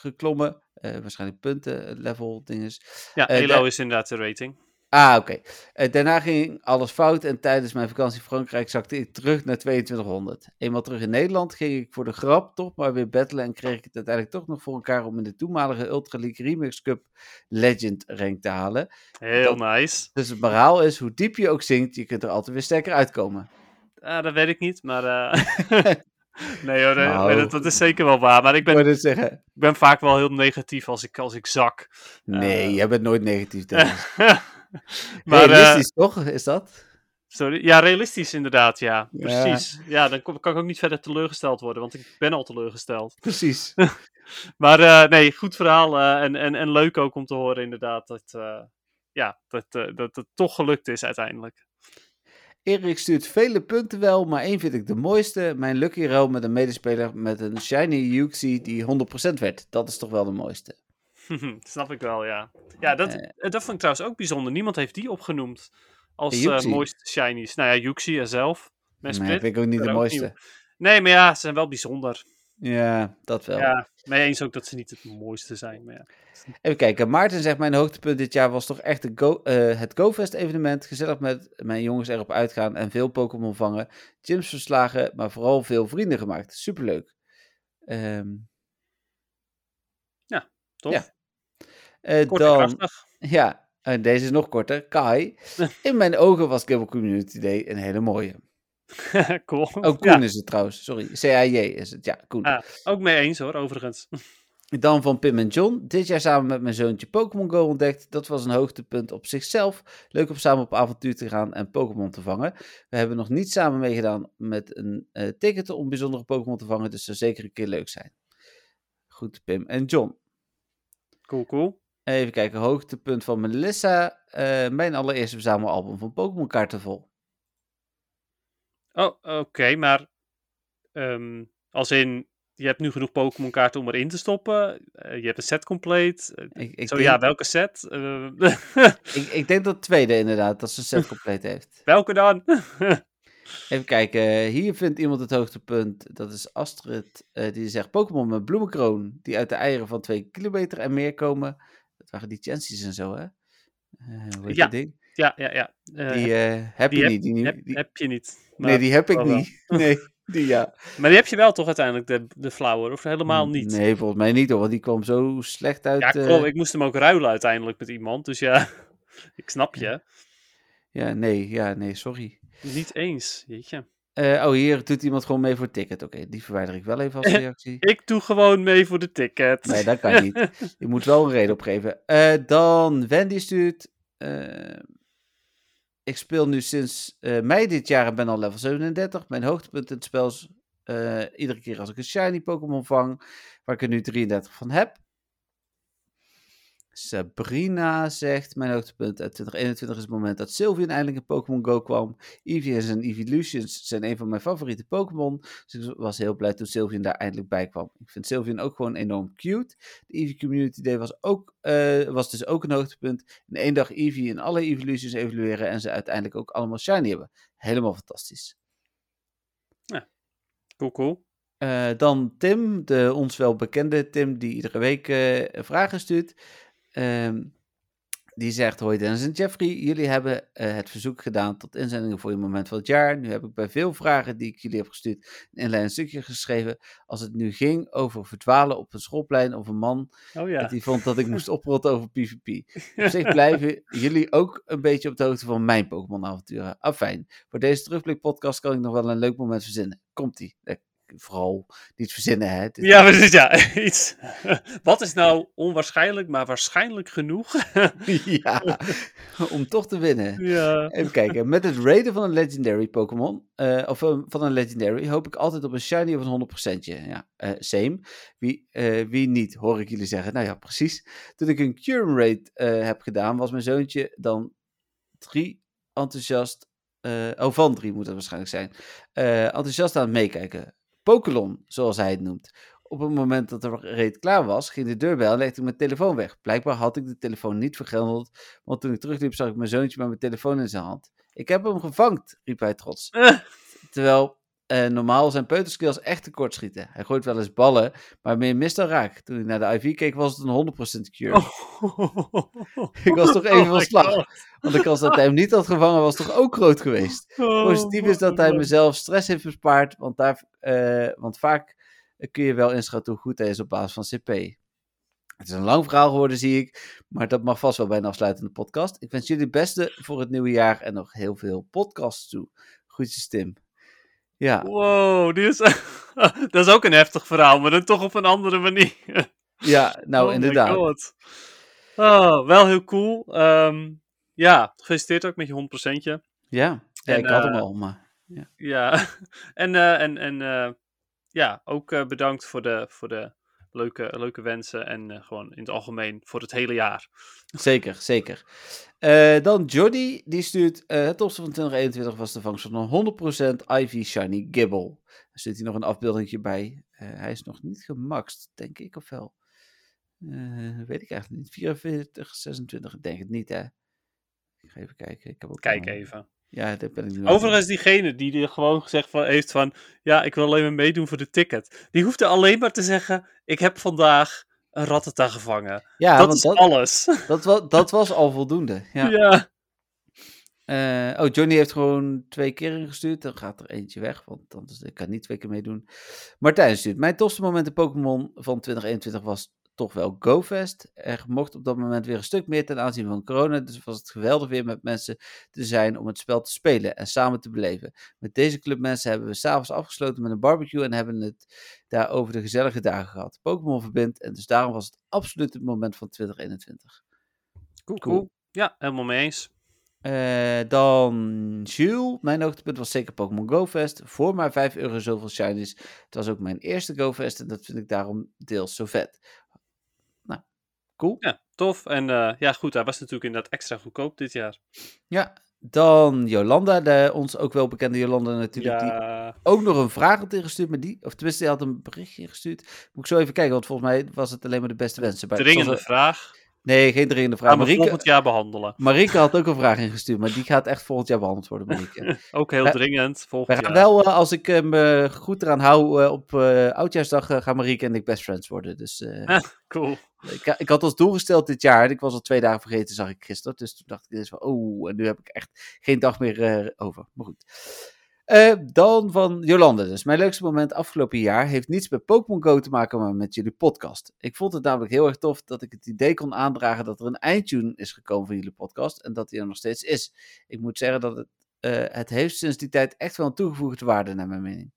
B: geklommen. Eh, waarschijnlijk punten, level, dinges.
A: Ja,
B: Eh,
A: Elo is inderdaad de rating.
B: Ah, oké. Eh, daarna ging alles fout en tijdens mijn vakantie in Frankrijk zakte ik terug naar 2200. Eenmaal terug in Nederland ging ik voor de grap toch maar weer battelen en kreeg ik het uiteindelijk toch nog voor elkaar om in de toenmalige Ultra League Remix Cup Legend rank te halen.
A: Heel
B: dat-
A: nice.
B: Dus het moraal is, hoe diep je ook zingt, je kunt er altijd weer sterker uitkomen.
A: Ah, dat weet ik niet, maar... nee hoor,
B: Nou.
A: dat, dat is zeker wel waar. Maar ik ben, ik ben vaak wel heel negatief als ik, als ik zak.
B: Nee,
A: Eh.
B: jij bent nooit negatief,
A: maar eh,
B: Realistisch toch, is dat?
A: Sorry. Ja, realistisch inderdaad, ja. Precies. Ja, dan kom- kan ik ook niet verder teleurgesteld worden, want ik ben al teleurgesteld.
B: Precies.
A: Maar eh, nee, goed verhaal en, en, en leuk ook om te horen inderdaad dat, ja, dat, dat het toch gelukt is uiteindelijk.
B: Erik stuurt vele punten wel, maar één vind ik de mooiste. Mijn lucky roll met een medespeler met een shiny Yuxi die 100% werd. Dat is toch wel de mooiste.
A: Snap ik wel, ja. Ja, dat,
B: Eh.
A: eh, dat vond ik trouwens ook bijzonder. Niemand heeft die opgenoemd als eh, mooiste shinies. Nou ja, Yuxi en zelf.
B: Nee, vind ik ook niet de
A: ook
B: mooiste.
A: Nee, maar ja, ze zijn wel bijzonder.
B: Ja, dat wel.
A: Ja, mee eens ook dat ze niet het mooiste zijn. Maar ja.
B: Even kijken. Maarten zegt: Mijn hoogtepunt dit jaar was toch echt de Go, eh, het GoFest evenement. Gezellig met mijn jongens erop uitgaan en veel Pokémon vangen. Gyms verslagen, maar vooral veel vrienden gemaakt. Superleuk. Ehm
A: Toch?
B: Ja. eh,
A: Kort
B: dan,
A: krachtig.
B: ja, en deze is nog korter. Kai. In mijn ogen was Cable Community Day een hele mooie.
A: cool.
B: Oh, Koen
A: Ja,
B: is het trouwens. Sorry. CAJ is het. Ja, Koen.
A: Ah. ook mee eens hoor, overigens.
B: Dan van Pim en John. Dit jaar samen met mijn zoontje Pokémon Go ontdekt. Dat was een hoogtepunt op zichzelf. Leuk om samen op avontuur te gaan en Pokémon te vangen. We hebben nog niet samen meegedaan met een eh, ticket om bijzondere Pokémon te vangen. Dus zou zeker een keer leuk zijn. Goed, Pim en John.
A: Cool, cool.
B: Even kijken, hoogtepunt van Melissa. Eh, mijn allereerste verzamelalbum van Pokémon kaarten vol.
A: Oh, oké, maar ehm, als in, je hebt nu genoeg Pokémon kaarten om erin te stoppen. eh, je hebt een set compleet. eh,
B: Ik, ik,
A: zo
B: denk,
A: ja, welke set? Eh,
B: ik, ik denk dat het tweede inderdaad, dat ze een set compleet heeft.
A: welke dan?
B: Even kijken, hier vindt iemand het hoogtepunt. Dat is Astrid, die zegt Pokémon met bloemenkroon, die uit de eieren van 2 kilometer en meer komen. Dat waren die chances en zo, hè?
A: Ja,
B: ding?
A: Ja, ja, ja. Eh,
B: Die eh, heb
A: die
B: je
A: heb-
B: niet. Die,
A: heb,
B: die-
A: heb je niet.
B: nee,
A: Maar,
B: die heb ik
A: wel
B: niet. Nee, die ja.
A: maar die heb je wel toch uiteindelijk, de, de flower? Of helemaal niet?
B: Nee, volgens mij niet hoor, want die kwam zo slecht uit.
A: Ja,
B: eh.
A: Ik moest hem ook ruilen uiteindelijk met iemand. Dus ja, ik snap je.
B: ja, nee, ja, nee, sorry.
A: Niet eens, jeetje.
B: Eh, oh, hier doet iemand gewoon mee voor het ticket. Oké, die verwijder ik wel even als reactie.
A: Ik doe gewoon mee voor de ticket.
B: Nee, dat kan niet. Je moet wel een reden opgeven. Eh, dan Wendy stuurt. eh, ik speel nu sinds eh, mei dit jaar en ben al level 37. Mijn hoogtepunt in het spel is eh, iedere keer als ik een shiny Pokémon vang, waar ik er nu 33 van heb. Sabrina zegt, mijn hoogtepunt uit 2021 is het moment dat Sylveon eindelijk in Pokémon Go kwam. Eevee en zijn Evolutions zijn een van mijn favoriete Pokémon. Dus ik was heel blij toen Sylveon daar eindelijk bij kwam. Ik vind Sylveon ook gewoon enorm cute. De Eevee Community Day was, ook, eh, was dus ook een hoogtepunt. In één dag Eevee in alle Evolutions evalueren en ze uiteindelijk ook allemaal shiny hebben. Helemaal fantastisch.
A: Cool, cool.
B: Eh, dan Tim, de ons wel bekende Tim, die iedere week eh, vragen stuurt. Ehm, die zegt, hoi Dennis en Jeffrey, jullie hebben eh, het verzoek gedaan tot inzendingen voor je moment van het jaar. Nu heb ik bij veel vragen die ik jullie heb gestuurd een inleidend stukje geschreven. Als het nu ging over verdwalen op een schoolplein of een man
A: Oh ja.
B: die vond dat ik moest oprotten over PvP. Op zich blijven jullie ook een beetje op de hoogte van mijn Pokémon-avonturen. Afijn, voor deze terugblik-podcast kan ik nog wel een leuk moment verzinnen. Komt-ie. Vooral niet verzinnen, hè. Dit-
A: Ja, precies, ja. Iets. Wat is nou onwaarschijnlijk, maar waarschijnlijk genoeg?
B: ja, om toch te winnen.
A: ja.
B: Even kijken, met het raiden van een legendary Pokémon, eh, of eh, van een legendary, hoop ik altijd op een shiny of een 100%. Ja, eh, same. Wie, wie niet, hoor ik jullie zeggen. Nou ja, precies. Toen ik een Cure raid heb gedaan, was mijn zoontje dan drie enthousiast, eh, oh van drie moet het waarschijnlijk zijn, enthousiast aan het meekijken. Pokémon, zoals hij het noemt. Op het moment dat de raid klaar was, ging de deurbel en legde ik mijn telefoon weg. Blijkbaar had ik de telefoon niet vergrendeld, want toen ik terugliep zag ik mijn zoontje met mijn telefoon in zijn hand. Ik heb hem gevangen, riep hij trots.
A: Eh,
B: Terwijl eh, normaal zijn peuterskills echt tekort schieten. Hij gooit wel eens ballen, maar meer mist dan raak. Toen ik naar de IV keek was het een 100% cure. Ik was toch even
A: Oh
B: van
A: my
B: slag.
A: God.
B: Want de kans dat hij hem niet had gevangen was toch ook groot geweest.
A: Oh,
B: Positief is dat hij mezelf stress heeft bespaard, want, daar, eh, want vaak kun je wel inschatten hoe goed hij is op basis van CP. Het is een lang verhaal geworden, zie ik, maar dat mag vast wel bij een afsluitende podcast. Ik wens jullie het beste voor het nieuwe jaar en nog heel veel podcasts toe. Groetjes Tim. Ja,
A: Wow, die is... dat is ook een heftig verhaal, maar dan toch op een andere manier.
B: ja nou
A: Oh
B: inderdaad.
A: Oh, wel heel cool. Ehm, ja, gefeliciteerd ook met je 100%.
B: Ja, Ja,
A: En,
B: ik had hem
A: eh,
B: al, maar...
A: Ja, en, eh, en, en eh, ja, ook bedankt voor de, voor de leuke, leuke wensen en eh, gewoon in het algemeen voor het hele jaar.
B: Zeker, zeker. Eh, dan Jordi, die stuurt... eh, het topste van 2021 was de vangst van een 100% Ivy Shiny Gibble. Er zit hier nog een afbeeldingje bij. Hij is nog niet gemaxt, denk ik, of wel? Weet ik eigenlijk niet. 44, 26, ik denk het niet, hè? Ik ga even kijken. Ik heb ook
A: Kijk even.
B: Ja, daar ben ik
A: Overigens, diegene die er gewoon gezegd van, heeft van, ja, ik wil alleen maar meedoen voor de ticket. Die hoeft er alleen maar te zeggen, ik heb vandaag een rattata gevangen.
B: Ja,
A: dat is
B: dat,
A: alles.
B: dat, was, dat was al voldoende. Ja.
A: Ja.
B: Eh, oh, Johnny heeft gewoon twee keer ingestuurd. Dan gaat er eentje weg, want anders ik kan niet twee keer meedoen. Martijn stuurt. Mijn tofste moment in Pokémon van 2021 was toch wel GoFest. Er mocht op dat moment weer een stuk meer ten aanzien van corona. Dus was het geweldig weer met mensen te zijn om het spel te spelen en samen te beleven. Met deze club mensen hebben we s'avonds afgesloten met een barbecue en hebben het daar over de gezellige dagen gehad. Pokémon verbindt en dus daarom was het absoluut het moment van 2021.
A: Cool,
B: Cool.
A: cool. Ja, helemaal mee eens.
B: Eh, dan Jules. Mijn hoogtepunt was zeker Pokémon Go Fest. Voor maar 5 euro zoveel shinies. Het was ook mijn eerste Go Fest en dat vind ik daarom deels zo vet. Cool.
A: Ja, tof. En eh, ja, goed, hij was natuurlijk inderdaad extra goedkoop dit jaar.
B: Ja, dan Jolanda, de ons ook wel bekende Jolanda natuurlijk. Die
A: Ja,
B: ook nog een vraag had ingestuurd, maar die, of tenminste, die had een berichtje ingestuurd. Moet ik zo even kijken, want volgens mij was het alleen maar de beste wensen. bij.
A: dringende vraag.
B: Nee, geen dringende vraag.
A: Gaan we volgend jaar behandelen.
B: Marieke had ook een vraag ingestuurd, maar die gaat echt volgend jaar behandeld worden, Marieke.
A: Ook heel dringend.
B: We
A: Volgend
B: gaan
A: jaar.
B: wel, eh, als ik eh, me goed eraan hou, eh, op Oudjaarsdag gaan Marieke en ik best friends worden. Dus
A: Cool.
B: ik, ik had als doel gesteld dit jaar, en ik was al twee dagen vergeten, zag ik gisteren. Dus toen dacht ik eens van, oh, en nu heb ik echt geen dag meer over. Maar goed. Eh, dan van Jolande dus. Mijn leukste moment afgelopen jaar heeft niets met Pokémon Go te maken, maar met jullie podcast. Ik vond het namelijk heel erg tof dat ik het idee kon aandragen dat er een eindtune is gekomen van jullie podcast en dat die er nog steeds is. Ik moet zeggen dat het, eh, het heeft sinds die tijd echt wel een toegevoegde waarde naar mijn mening.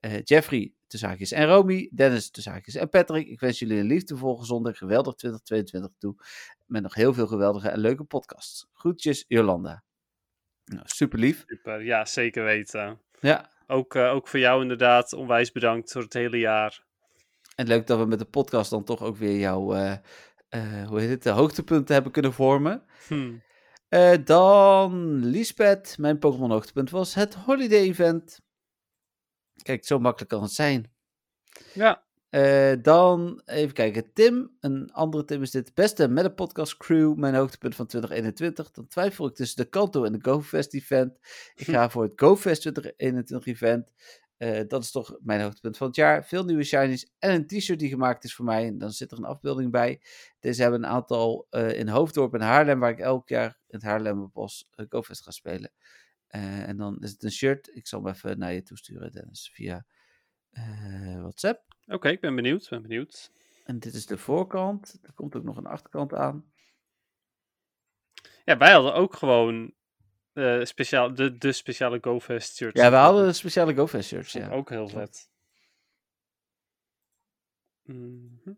B: Eh, Jeffrey, de zaakjes en Romy, Dennis, de zaakjes en Patrick. Ik wens jullie een liefdevol, gezond en geweldig 2022 toe. Met nog heel veel geweldige en leuke podcasts. Groetjes, Jolanda. Nou, super lief.
A: Super. Ja, zeker weten.
B: Ja,
A: Ook, eh, ook voor jou inderdaad. Onwijs bedankt voor het hele jaar.
B: en leuk dat we met de podcast dan toch ook weer jouw, eh, eh, hoe heet het, de hoogtepunten hebben kunnen vormen.
A: Hm.
B: Eh, dan Lisbeth, mijn Pokémon hoogtepunt was het Holiday Event. Kijk, zo makkelijk kan het zijn.
A: Ja.
B: Eh, dan even kijken. Tim, een andere Tim is dit. Beste met de podcast crew, mijn hoogtepunt van 2021. Dan twijfel ik tussen de Kanto en de GoFest event. Ik ga voor het GoFest 2021 event. Eh, dat is toch mijn hoogtepunt van het jaar. Veel nieuwe shinies en een t-shirt die gemaakt is voor mij. En dan zit er een afbeelding bij. Deze hebben een aantal eh, in Hoofddorp en Haarlem, waar ik elk jaar in het Haarlemmerbos GoFest ga spelen. En dan is het een shirt. Ik zal hem even naar je toesturen, Dennis, via WhatsApp.
A: Oké, ik ben benieuwd. ben benieuwd.
B: En dit is de voorkant. Er komt ook nog een achterkant aan.
A: Ja, wij hadden ook gewoon eh, speciaal, de, de speciale GoFest shirts.
B: Ja, we hadden een speciale GoFest shirts. Ja.
A: ook heel vet. Mhm.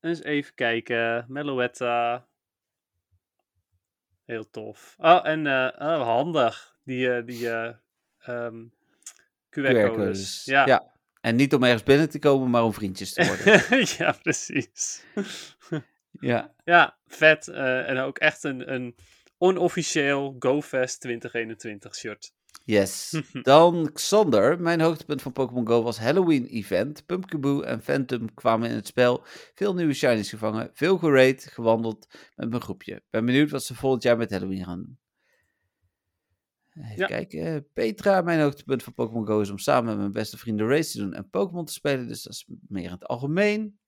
A: Eens even kijken. Meloetta. Heel tof. Oh, en eh, oh, handig. Die, eh, die QR-codes. Ja.
B: ja. En niet om ergens binnen te komen, maar om vriendjes te worden.
A: ja, precies.
B: ja.
A: Ja, vet. eh, en ook echt een, een onofficieel GoFest 2021 shirt.
B: Yes. Dan Xander. Mijn hoogtepunt van Pokémon Go was Halloween event. Pumpkaboo en Phantom kwamen in het spel. Veel nieuwe shinies gevangen. Veel geraid, gewandeld met mijn groepje. Ben benieuwd wat ze volgend jaar met Halloween gaan doen. Even
A: Ja.
B: kijken. Petra, mijn hoogtepunt van Pokémon Go is om samen met mijn beste vrienden race te doen en Pokémon te spelen. Dus dat is meer in het algemeen.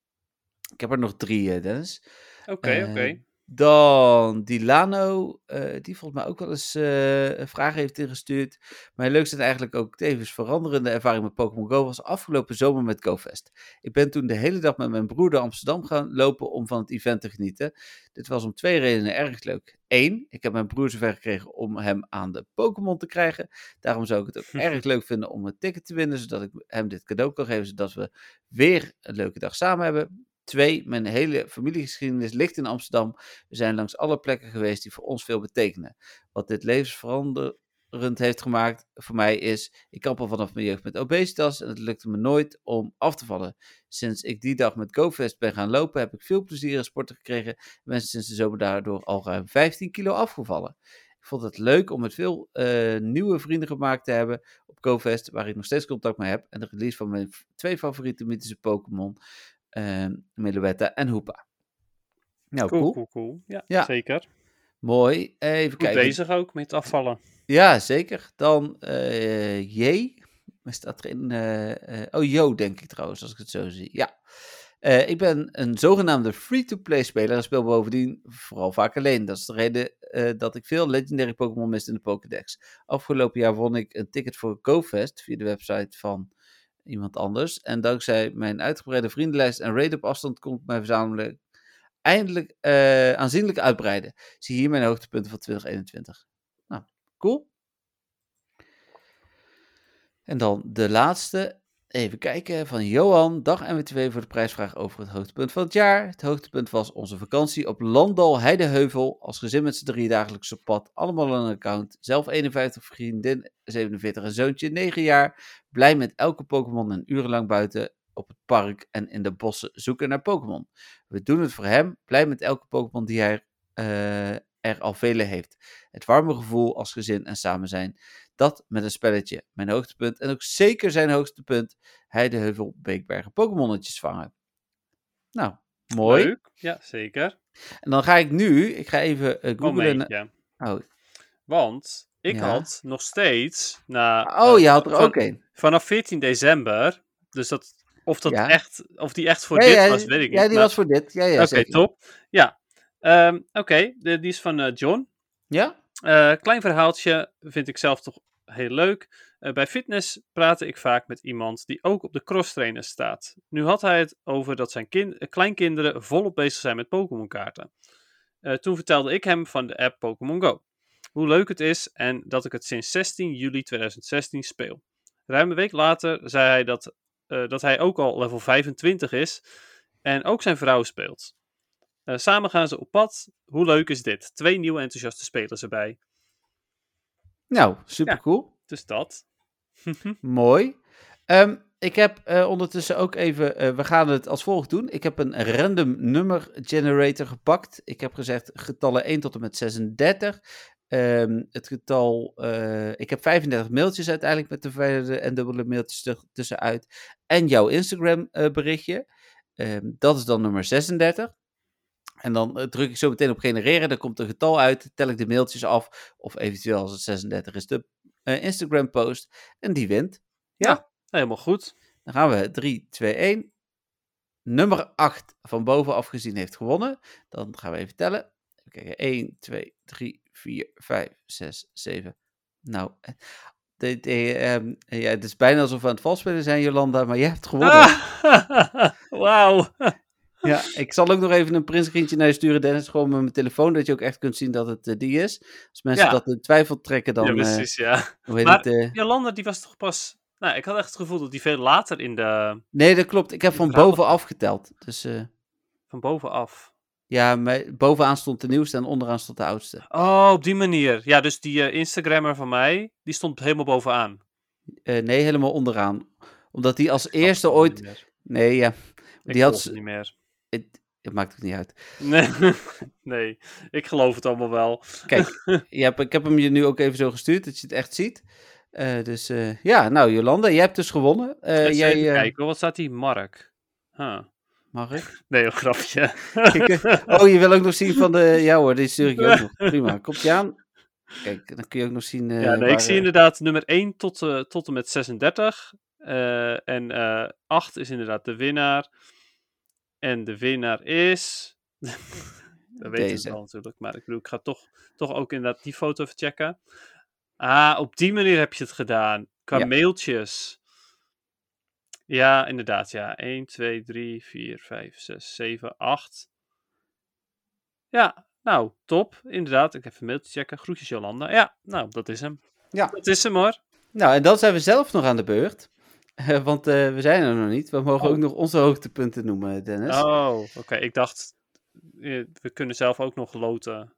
B: Ik heb er nog drie, eh, Dennis.
A: Oké,
B: Eh,
A: oké.
B: Dan Dilano, eh, die volgens mij ook wel eens eh, een vraag heeft ingestuurd. Mijn leukste en eigenlijk ook tevens veranderende ervaring met Pokémon Go was afgelopen zomer met GoFest. Ik ben toen de hele dag met mijn broer naar Amsterdam gaan lopen om van het event te genieten. Dit was om twee redenen erg leuk. Eén, ik heb mijn broer zover gekregen om hem aan de Pokémon te krijgen. Daarom zou ik het ook erg leuk vinden om een ticket te winnen, zodat ik hem dit cadeau kan geven, zodat we weer een leuke dag samen hebben. Twee, mijn hele familiegeschiedenis ligt in Amsterdam. We zijn langs alle plekken geweest die voor ons veel betekenen. Wat dit levensverander, frustrerend heeft gemaakt voor mij is, ik kamp al vanaf mijn jeugd met obesitas en het lukte me nooit om af te vallen. Sinds ik die dag met GoFest ben gaan lopen, heb ik veel plezier in sporten gekregen en ben sinds de zomer daardoor al ruim 15 kilo afgevallen. Ik vond het leuk om met veel eh, nieuwe vrienden gemaakt te hebben op GoFest, waar ik nog steeds contact mee heb. En de release van mijn twee favoriete mythische Pokémon, uh, Meloetta en Hoopa. Nou,
A: Cool,
B: cool.
A: cool, cool. Ja,
B: Ja.
A: zeker.
B: Mooi. Even
A: Goed
B: kijken.
A: bezig ook met afvallen.
B: Ja, zeker. Dan eh J. Staat erin? eh, eh, oh, Jo, denk ik trouwens, als ik het zo zie. Ja. Ik ben een zogenaamde free-to-play speler en speel bovendien vooral vaak alleen. Dat is de reden dat ik veel legendary Pokémon mist in de Pokédex. Afgelopen jaar won ik een ticket voor GoFest via de website van iemand anders. En dankzij mijn uitgebreide vriendenlijst en raid op afstand kon ik mijn verzameling eindelijk eh, aanzienlijk uitbreiden. Zie hier mijn hoogtepunten van 2021. Nou, cool. En dan de laatste. Even kijken van Johan. Dag MW2 voor de prijsvraag over het hoogtepunt van het jaar. Het hoogtepunt was onze vakantie op Landal Heideheuvel. Als gezin met z'n drie dagelijks op pad. Allemaal een account. Zelf 51, vriendin 47 en zoontje 9 jaar. Blij met elke Pokémon en urenlang buiten op het park en in de bossen zoeken naar Pokémon. We doen het voor hem. Blij met elke Pokémon die hij eh, er al vele heeft. Het warme gevoel als gezin en samen zijn. Dat met een spelletje. Mijn hoogtepunt. En ook zeker zijn hoogtepunt. Heideheuvel, Beekbergen, Pokémonnetjes vangen. Nou, mooi.
A: Leuk. Ja, zeker.
B: En dan ga ik nu, ik ga even eh, googlen. Oh,
A: Want ik
B: Ja.
A: had nog steeds na.
B: oh je had er
A: van-
B: ook een.
A: Vanaf 14 december. Dus dat. Of, dat
B: Ja.
A: echt, of die echt voor
B: Ja,
A: dit was, weet ik niet.
B: Ja, die
A: maar-
B: was voor dit. Ja, ja,
A: Oké, top. Ja. Ehm, Oké, die is van eh, John.
B: Ja?
A: Eh, klein verhaaltje vind ik zelf toch heel leuk. Eh, bij fitness praatte ik vaak met iemand die ook op de crosstrainer staat. Nu had hij het over dat zijn kind, eh, kleinkinderen volop bezig zijn met Pokémon kaarten. Toen vertelde ik hem van de app Pokémon Go. Hoe leuk het is en dat ik het sinds 16 juli 2016 speel. Ruim een week later zei hij dat, dat hij ook al level 25 is en ook zijn vrouw speelt. Eh, samen gaan ze op pad. Hoe leuk is dit? Twee nieuwe enthousiaste spelers erbij.
B: Nou, super cool.
A: Dus dat.
B: Mooi. Ehm, ik heb eh, ondertussen ook even, eh, we gaan het als volgt doen. Ik heb een random nummer generator gepakt. Ik heb gezegd getallen 1 tot en met 36. Ehm, het getal, ik heb 35 mailtjes uiteindelijk met de verwijderde en dubbele mailtjes tussenuit. En jouw Instagram berichtje. Ehm, dat is dan nummer 36. En dan eh, druk ik zo meteen op genereren. Dan komt een getal uit. Tel ik de mailtjes af. Of eventueel als het 36 is de eh, Instagram post. En die wint.
A: Helemaal goed.
B: Dan gaan we 3, 2, 1. Nummer 8 van bovenaf gezien heeft gewonnen. Dan gaan we even tellen. Even kijken. 1, 2, 3, 4, 5, 6, 7. Nou, eh, de, de, ehm, ja, het is bijna alsof we aan het valspelen zijn, Jolanda. Maar jij hebt gewonnen.
A: Ah, Wauw.
B: Ja, ik zal ook nog even een printscreentje naar je sturen, Dennis. Gewoon met mijn telefoon, dat je ook echt kunt zien dat het eh, die is. Als mensen
A: Ja.
B: dat in twijfel trekken, dan...
A: ja,
B: eh,
A: precies, ja.
B: hoe heet
A: Maar-
B: het, eh,
A: Jolanda, die was toch pas... Nou, ik had echt het gevoel dat die veel later in de...
B: Nee, dat klopt. Ik heb van bovenaf geteld. Dus
A: Van bovenaf.
B: ja, bovenaan stond de nieuwste en onderaan stond de oudste.
A: Oh, op die manier. Ja, dus die eh, Instagrammer van mij, die stond helemaal bovenaan.
B: Nee, helemaal onderaan. Omdat die als
A: Ik
B: eerste ooit... Nee, ja.
A: Ik
B: Die had...
A: volg het niet meer.
B: Het, het maakt ook niet uit.
A: Nee, nee, ik geloof het allemaal wel.
B: Kijk, je hebt, ik heb hem je nu ook even zo gestuurd, dat je het echt ziet. Eh, dus eh, ja, nou Jolanda, jij hebt dus gewonnen.
A: Eens
B: jij,
A: even kijken, wat staat hier? Mark. Huh.
B: mag ik?
A: Nee, een grapje.
B: Kijk, oh, je wil ook nog zien van de... Ja hoor, die stuur ik je ook nog. Prima, komt je aan? Kijk, dan kun je ook nog zien...
A: ja, nee, ik zie inderdaad nummer 1 tot, tot en met 36. eh, en eh 8 is inderdaad de winnaar. En de winnaar is... Dat weet ik
B: Deze.
A: wel natuurlijk, maar ik bedoel, ik ga toch, toch ook inderdaad die foto even checken. Ah, op die manier heb je het gedaan. Qua
B: Ja.
A: mailtjes. Ja, inderdaad, ja. 1, 2, 3, 4, 5, 6, 7, 8. Ja, nou, top. Inderdaad, ik even een mailtje checken. Groetjes Jolanda. Ja, nou, dat is hem.
B: Ja.
A: Dat is hem hoor.
B: Nou, en dan zijn we zelf nog aan de beurt. Want eh, we zijn er nog niet. We mogen
A: Oh.
B: ook nog onze hoogtepunten noemen, Dennis.
A: Oh, oké. Ik dacht, eh, we kunnen zelf ook nog loten.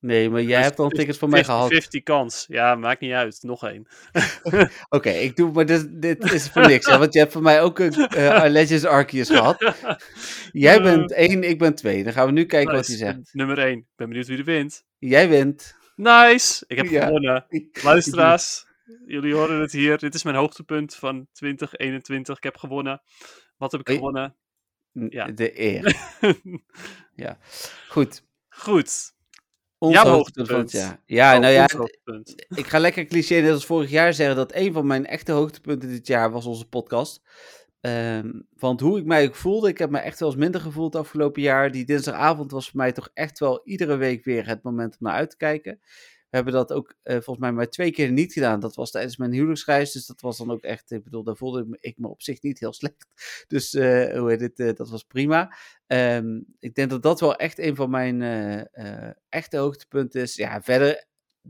B: Nee, maar jij hebt al een ticket voor mij gehad.
A: 50 kans. Ja, maakt niet uit. Nog één.
B: Oké, ik doe, maar dit, dit is voor niks. hè, want je hebt van mij ook een eh Legends Arceus gehad. Jij bent één, ik ben twee. Dan gaan we nu kijken wat hij zegt.
A: Nummer 1. Ik ben benieuwd wie er wint.
B: Jij wint.
A: Nice! Ik heb
B: Ja.
A: gewonnen. Luisteraars, jullie horen het hier. Dit is mijn hoogtepunt van 2021. Ik heb gewonnen. Wat heb ik gewonnen? Ja.
B: De eer. Goed.
A: Goed.
B: Ons hoogtepunt jaar. Ja,
A: Oh,
B: nou ja, ik ga lekker cliché net als vorig jaar zeggen dat een van mijn echte hoogtepunten dit jaar was onze podcast. Ehm, want hoe ik mij ook voelde, ik heb me echt wel eens minder gevoeld het afgelopen jaar. Die dinsdagavond was voor mij toch echt wel iedere week weer het moment om naar uit te kijken. Hebben dat ook eh, volgens mij maar twee keer niet gedaan. Dat was tijdens mijn huwelijksreis, dus dat was dan ook echt, ik bedoel, daar voelde ik me- op zich niet heel slecht. Dus eh, hoe heet het, eh, dat was prima. Ehm, ik denk dat dat wel echt een van mijn echte hoogtepunten is. Ja, verder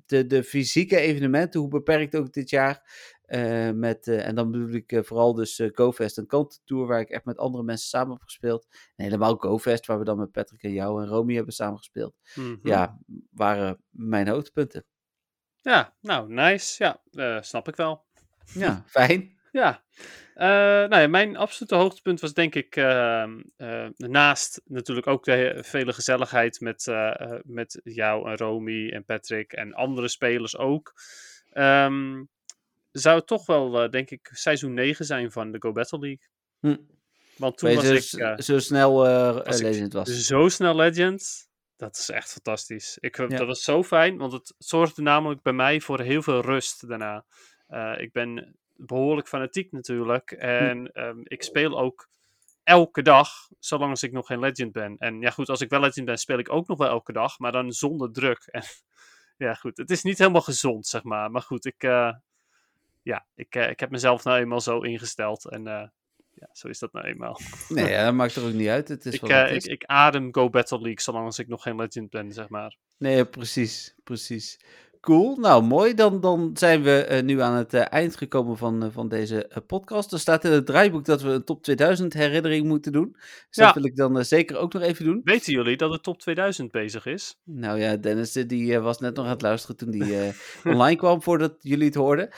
B: de, de fysieke evenementen, hoe beperkt ook dit jaar. Eh, met, eh, en dan bedoel ik eh, vooral dus GoFest en Kantentour, waar ik echt met andere mensen samen heb gespeeld. En helemaal GoFest, waar we dan met Patrick en jou en Romy hebben samengespeeld.
A: Mhm.
B: Ja, waren mijn hoogtepunten.
A: Ja, nou, nice. Ja, snap ik wel.
B: Ja, fijn.
A: Ja. Nou ja, mijn absolute hoogtepunt was denk ik ehm, eh, naast natuurlijk ook de vele gezelligheid met, met jou en Romy en Patrick en andere spelers ook. ehm, zou het toch wel, eh, denk ik, seizoen 9 zijn van de Go Battle League.
B: Hm.
A: Want toen was
B: zo,
A: ik eh,
B: zo snel eh
A: ik
B: Legend was.
A: zo snel legend. Dat is echt fantastisch. Ik,
B: Ja.
A: Dat was zo fijn, want het zorgde namelijk bij mij voor heel veel rust daarna. Ik ben behoorlijk fanatiek natuurlijk. En ehm, ik speel ook elke dag, zolang als ik nog geen legend ben. En ja goed, als ik wel legend ben, speel ik ook nog wel elke dag, maar dan zonder druk. En ja goed, het is niet helemaal gezond, zeg maar. Maar goed, ik, ja, ik, eh, ik heb mezelf nou eenmaal zo ingesteld. En eh, ja, zo is dat nou eenmaal.
B: Nee, ja, dat maakt er ook niet uit. Het is
A: Ik, eh, ik, ik adem Go Battle League zolang als ik nog geen legend ben, zeg maar.
B: Nee, precies, precies. Cool, nou mooi. Dan, dan zijn we eh, nu aan het eh, eind gekomen van, eh, van deze podcast. Er staat in het draaiboek dat we een top 2000 herinnering moeten doen. Dus
A: Ja.
B: dat wil ik dan zeker ook nog even doen.
A: Weten jullie dat de top 2000 bezig is?
B: Nou ja, Dennis die was net nog aan het luisteren toen die online kwam voordat jullie het hoorden.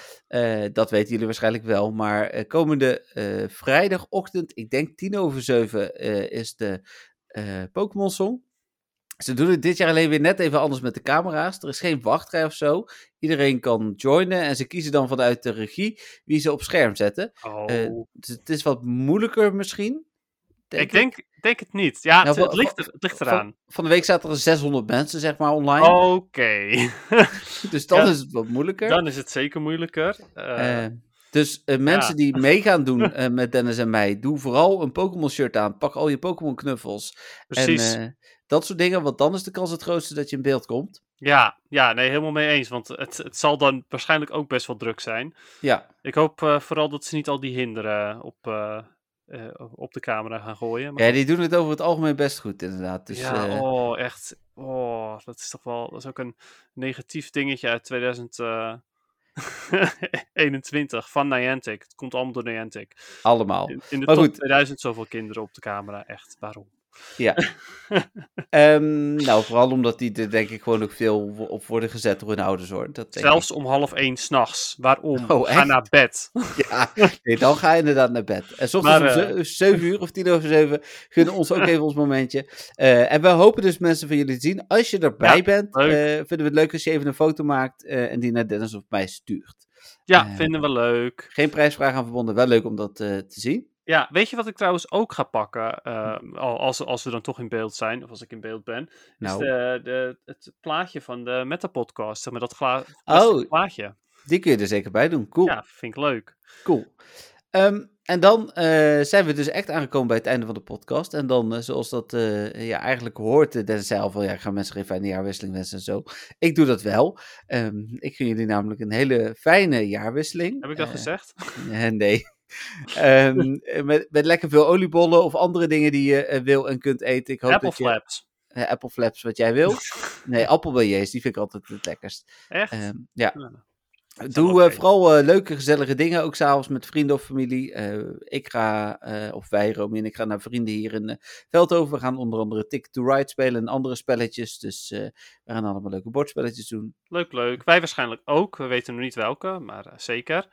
B: Dat weten jullie waarschijnlijk wel. Maar komende vrijdagochtend, ik denk tien over zeven, is de Pokémon Song. Ze doen het dit jaar alleen weer net even anders met de camera's. Er is geen wachtrij of zo. Iedereen kan joinen en ze kiezen dan vanuit de regie wie ze op scherm zetten.
A: Oh,
B: Eh, Dus het is wat moeilijker misschien.
A: ik denk, denk het niet. Ja,
B: Nou,
A: het, ligt, het ligt eraan.
B: Van, van de week zaten er 600 mensen zeg maar online.
A: Oké,
B: Dus dan
A: ja.
B: is het wat moeilijker.
A: dan is het zeker moeilijker. Eh,
B: Eh, dus mensen
A: ja.
B: die mee gaan doen met Dennis en mij, doe vooral een Pokémon shirt aan. Pak al je Pokémon knuffels.
A: precies.
B: En dat soort dingen, want dan is de kans het grootste dat je in beeld komt.
A: ja, ja, nee, helemaal mee eens. Want het, het zal dan waarschijnlijk ook best wel druk zijn.
B: Ja,
A: Ik hoop eh, vooral dat ze niet al die hinderen op, eh, eh, op de camera gaan gooien. Maar
B: ja die doen het over het algemeen best goed inderdaad. Dus,
A: ja, oh, echt. Oh, dat is toch wel. Dat is ook een negatief dingetje uit 2021 van Niantic. Het komt allemaal door Niantic.
B: allemaal.
A: In, in de
B: Maar
A: top
B: goed.
A: 2000 zoveel kinderen op de camera. Echt, waarom?
B: Ja. Ehm, nou, vooral omdat die er denk ik gewoon ook veel op worden gezet door hun ouders hoor. Dat denk
A: Zelfs om half één s'nachts. Waarom?
B: Oh,
A: Ga naar bed.
B: Ja, nee, dan ga je inderdaad naar bed. En soms om
A: eh,
B: ze- 7 uur of 10 over 7 gunnen ons ook even ons momentje. Eh, en we hopen dus mensen van jullie te zien. Als je erbij
A: Ja,
B: bent, eh, vinden we het leuk als je even een foto maakt en die naar Dennis of mij stuurt.
A: Ja, vinden we leuk.
B: Geen prijsvraag aan verbonden, wel leuk om dat te zien.
A: Ja, weet je wat ik trouwens ook ga pakken? eh, al- als, als we dan toch in beeld zijn, of als ik in beeld ben.
B: Nou,
A: Is de, de, het plaatje van de Metapodcast. zeg Maar dat gla-
B: Oh.
A: plaatje.
B: die kun je er zeker bij doen. Cool.
A: Ja, vind ik leuk.
B: Cool. Ehm, en dan eh, zijn we dus echt aangekomen bij het einde van de podcast. En dan, eh, zoals dat eh, ja, eigenlijk hoort, uh, Dennis zei al van, ja, ik ga mensen geen fijne jaarwisseling wensen en zo. Ik doe dat wel. Ehm, ik gun jullie namelijk een hele fijne jaarwisseling.
A: Heb ik dat gezegd?
B: nee. Ehm, met, met lekker veel oliebollen of andere dingen die je eh, wil en kunt eten. Ik hoop
A: Apple
B: dat je,
A: Flaps.
B: eh, Apple flaps wat jij wil. Nee, appelbeignets, die vind ik altijd het lekkerst.
A: Echt?
B: Ehm, ja.
A: Ja.
B: Doe
A: wel
B: eh,
A: oké.
B: vooral leuke, gezellige dingen, ook s'avonds met vrienden of familie. Ik ga, of wij, Romy en ik gaan naar vrienden hier in Veldhoven. We gaan onder andere Ticket to Ride spelen en andere spelletjes. Dus we gaan allemaal leuke bordspelletjes doen.
A: Leuk, leuk. Wij waarschijnlijk ook. We weten nog niet welke, maar zeker.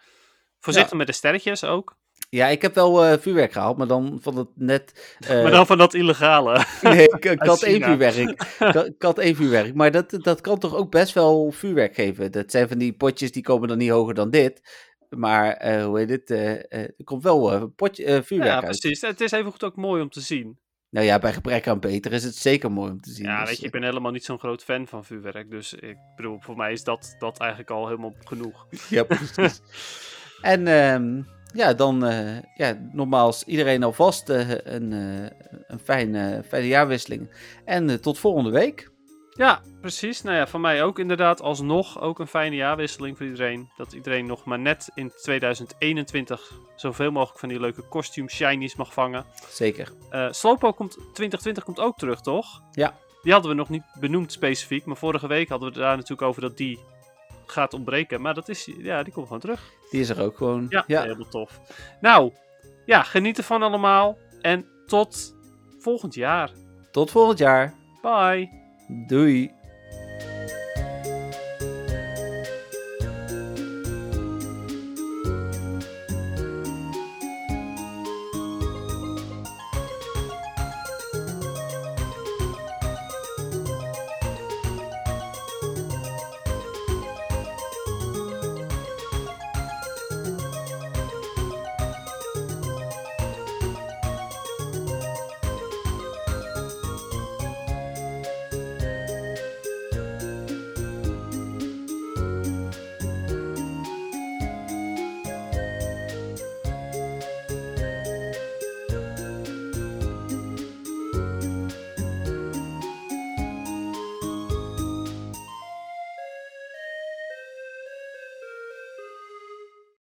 A: Voorzichtig met de sterretjes ook.
B: Ja, ik heb wel eh, vuurwerk gehaald, maar dan van het net... eh,
A: maar dan van dat illegale.
B: Nee, ik, ik had één vuurwerk. Ik had, één vuurwerk. Maar dat, dat kan toch ook best wel vuurwerk geven. Dat zijn van die potjes die komen dan niet hoger dan dit. Maar eh, hoe heet het? eh, er komt wel een potje, vuurwerk
A: ja,
B: uit.
A: precies. Het is even goed ook mooi om te zien.
B: Nou ja, bij gebrek aan beter is het zeker mooi om te zien.
A: Ja,
B: Dus,
A: weet je, ik ben helemaal niet zo'n groot fan van vuurwerk. Dus ik bedoel, voor mij is dat, dat eigenlijk al helemaal genoeg.
B: Ja, precies. en ehm, ja, dan eh, ja, nogmaals iedereen alvast eh, een, eh, een fijne, fijne jaarwisseling. En tot volgende week.
A: Ja, precies. Nou ja, van mij ook inderdaad alsnog ook een fijne jaarwisseling voor iedereen. Dat iedereen nog maar net in 2021 zoveel mogelijk van die leuke costume shinies mag vangen.
B: Zeker.
A: Eh Slowpoke komt, 2020 komt ook terug, toch?
B: Ja.
A: Die hadden we nog niet benoemd specifiek, maar vorige week hadden we het daar natuurlijk over dat die gaat ontbreken. Maar dat is, ja, die komt gewoon terug.
B: Die is er ook gewoon.
A: Ja,
B: ja.
A: helemaal tof. Nou, ja, geniet ervan allemaal. En tot volgend jaar.
B: Tot volgend jaar.
A: Bye.
B: Doei.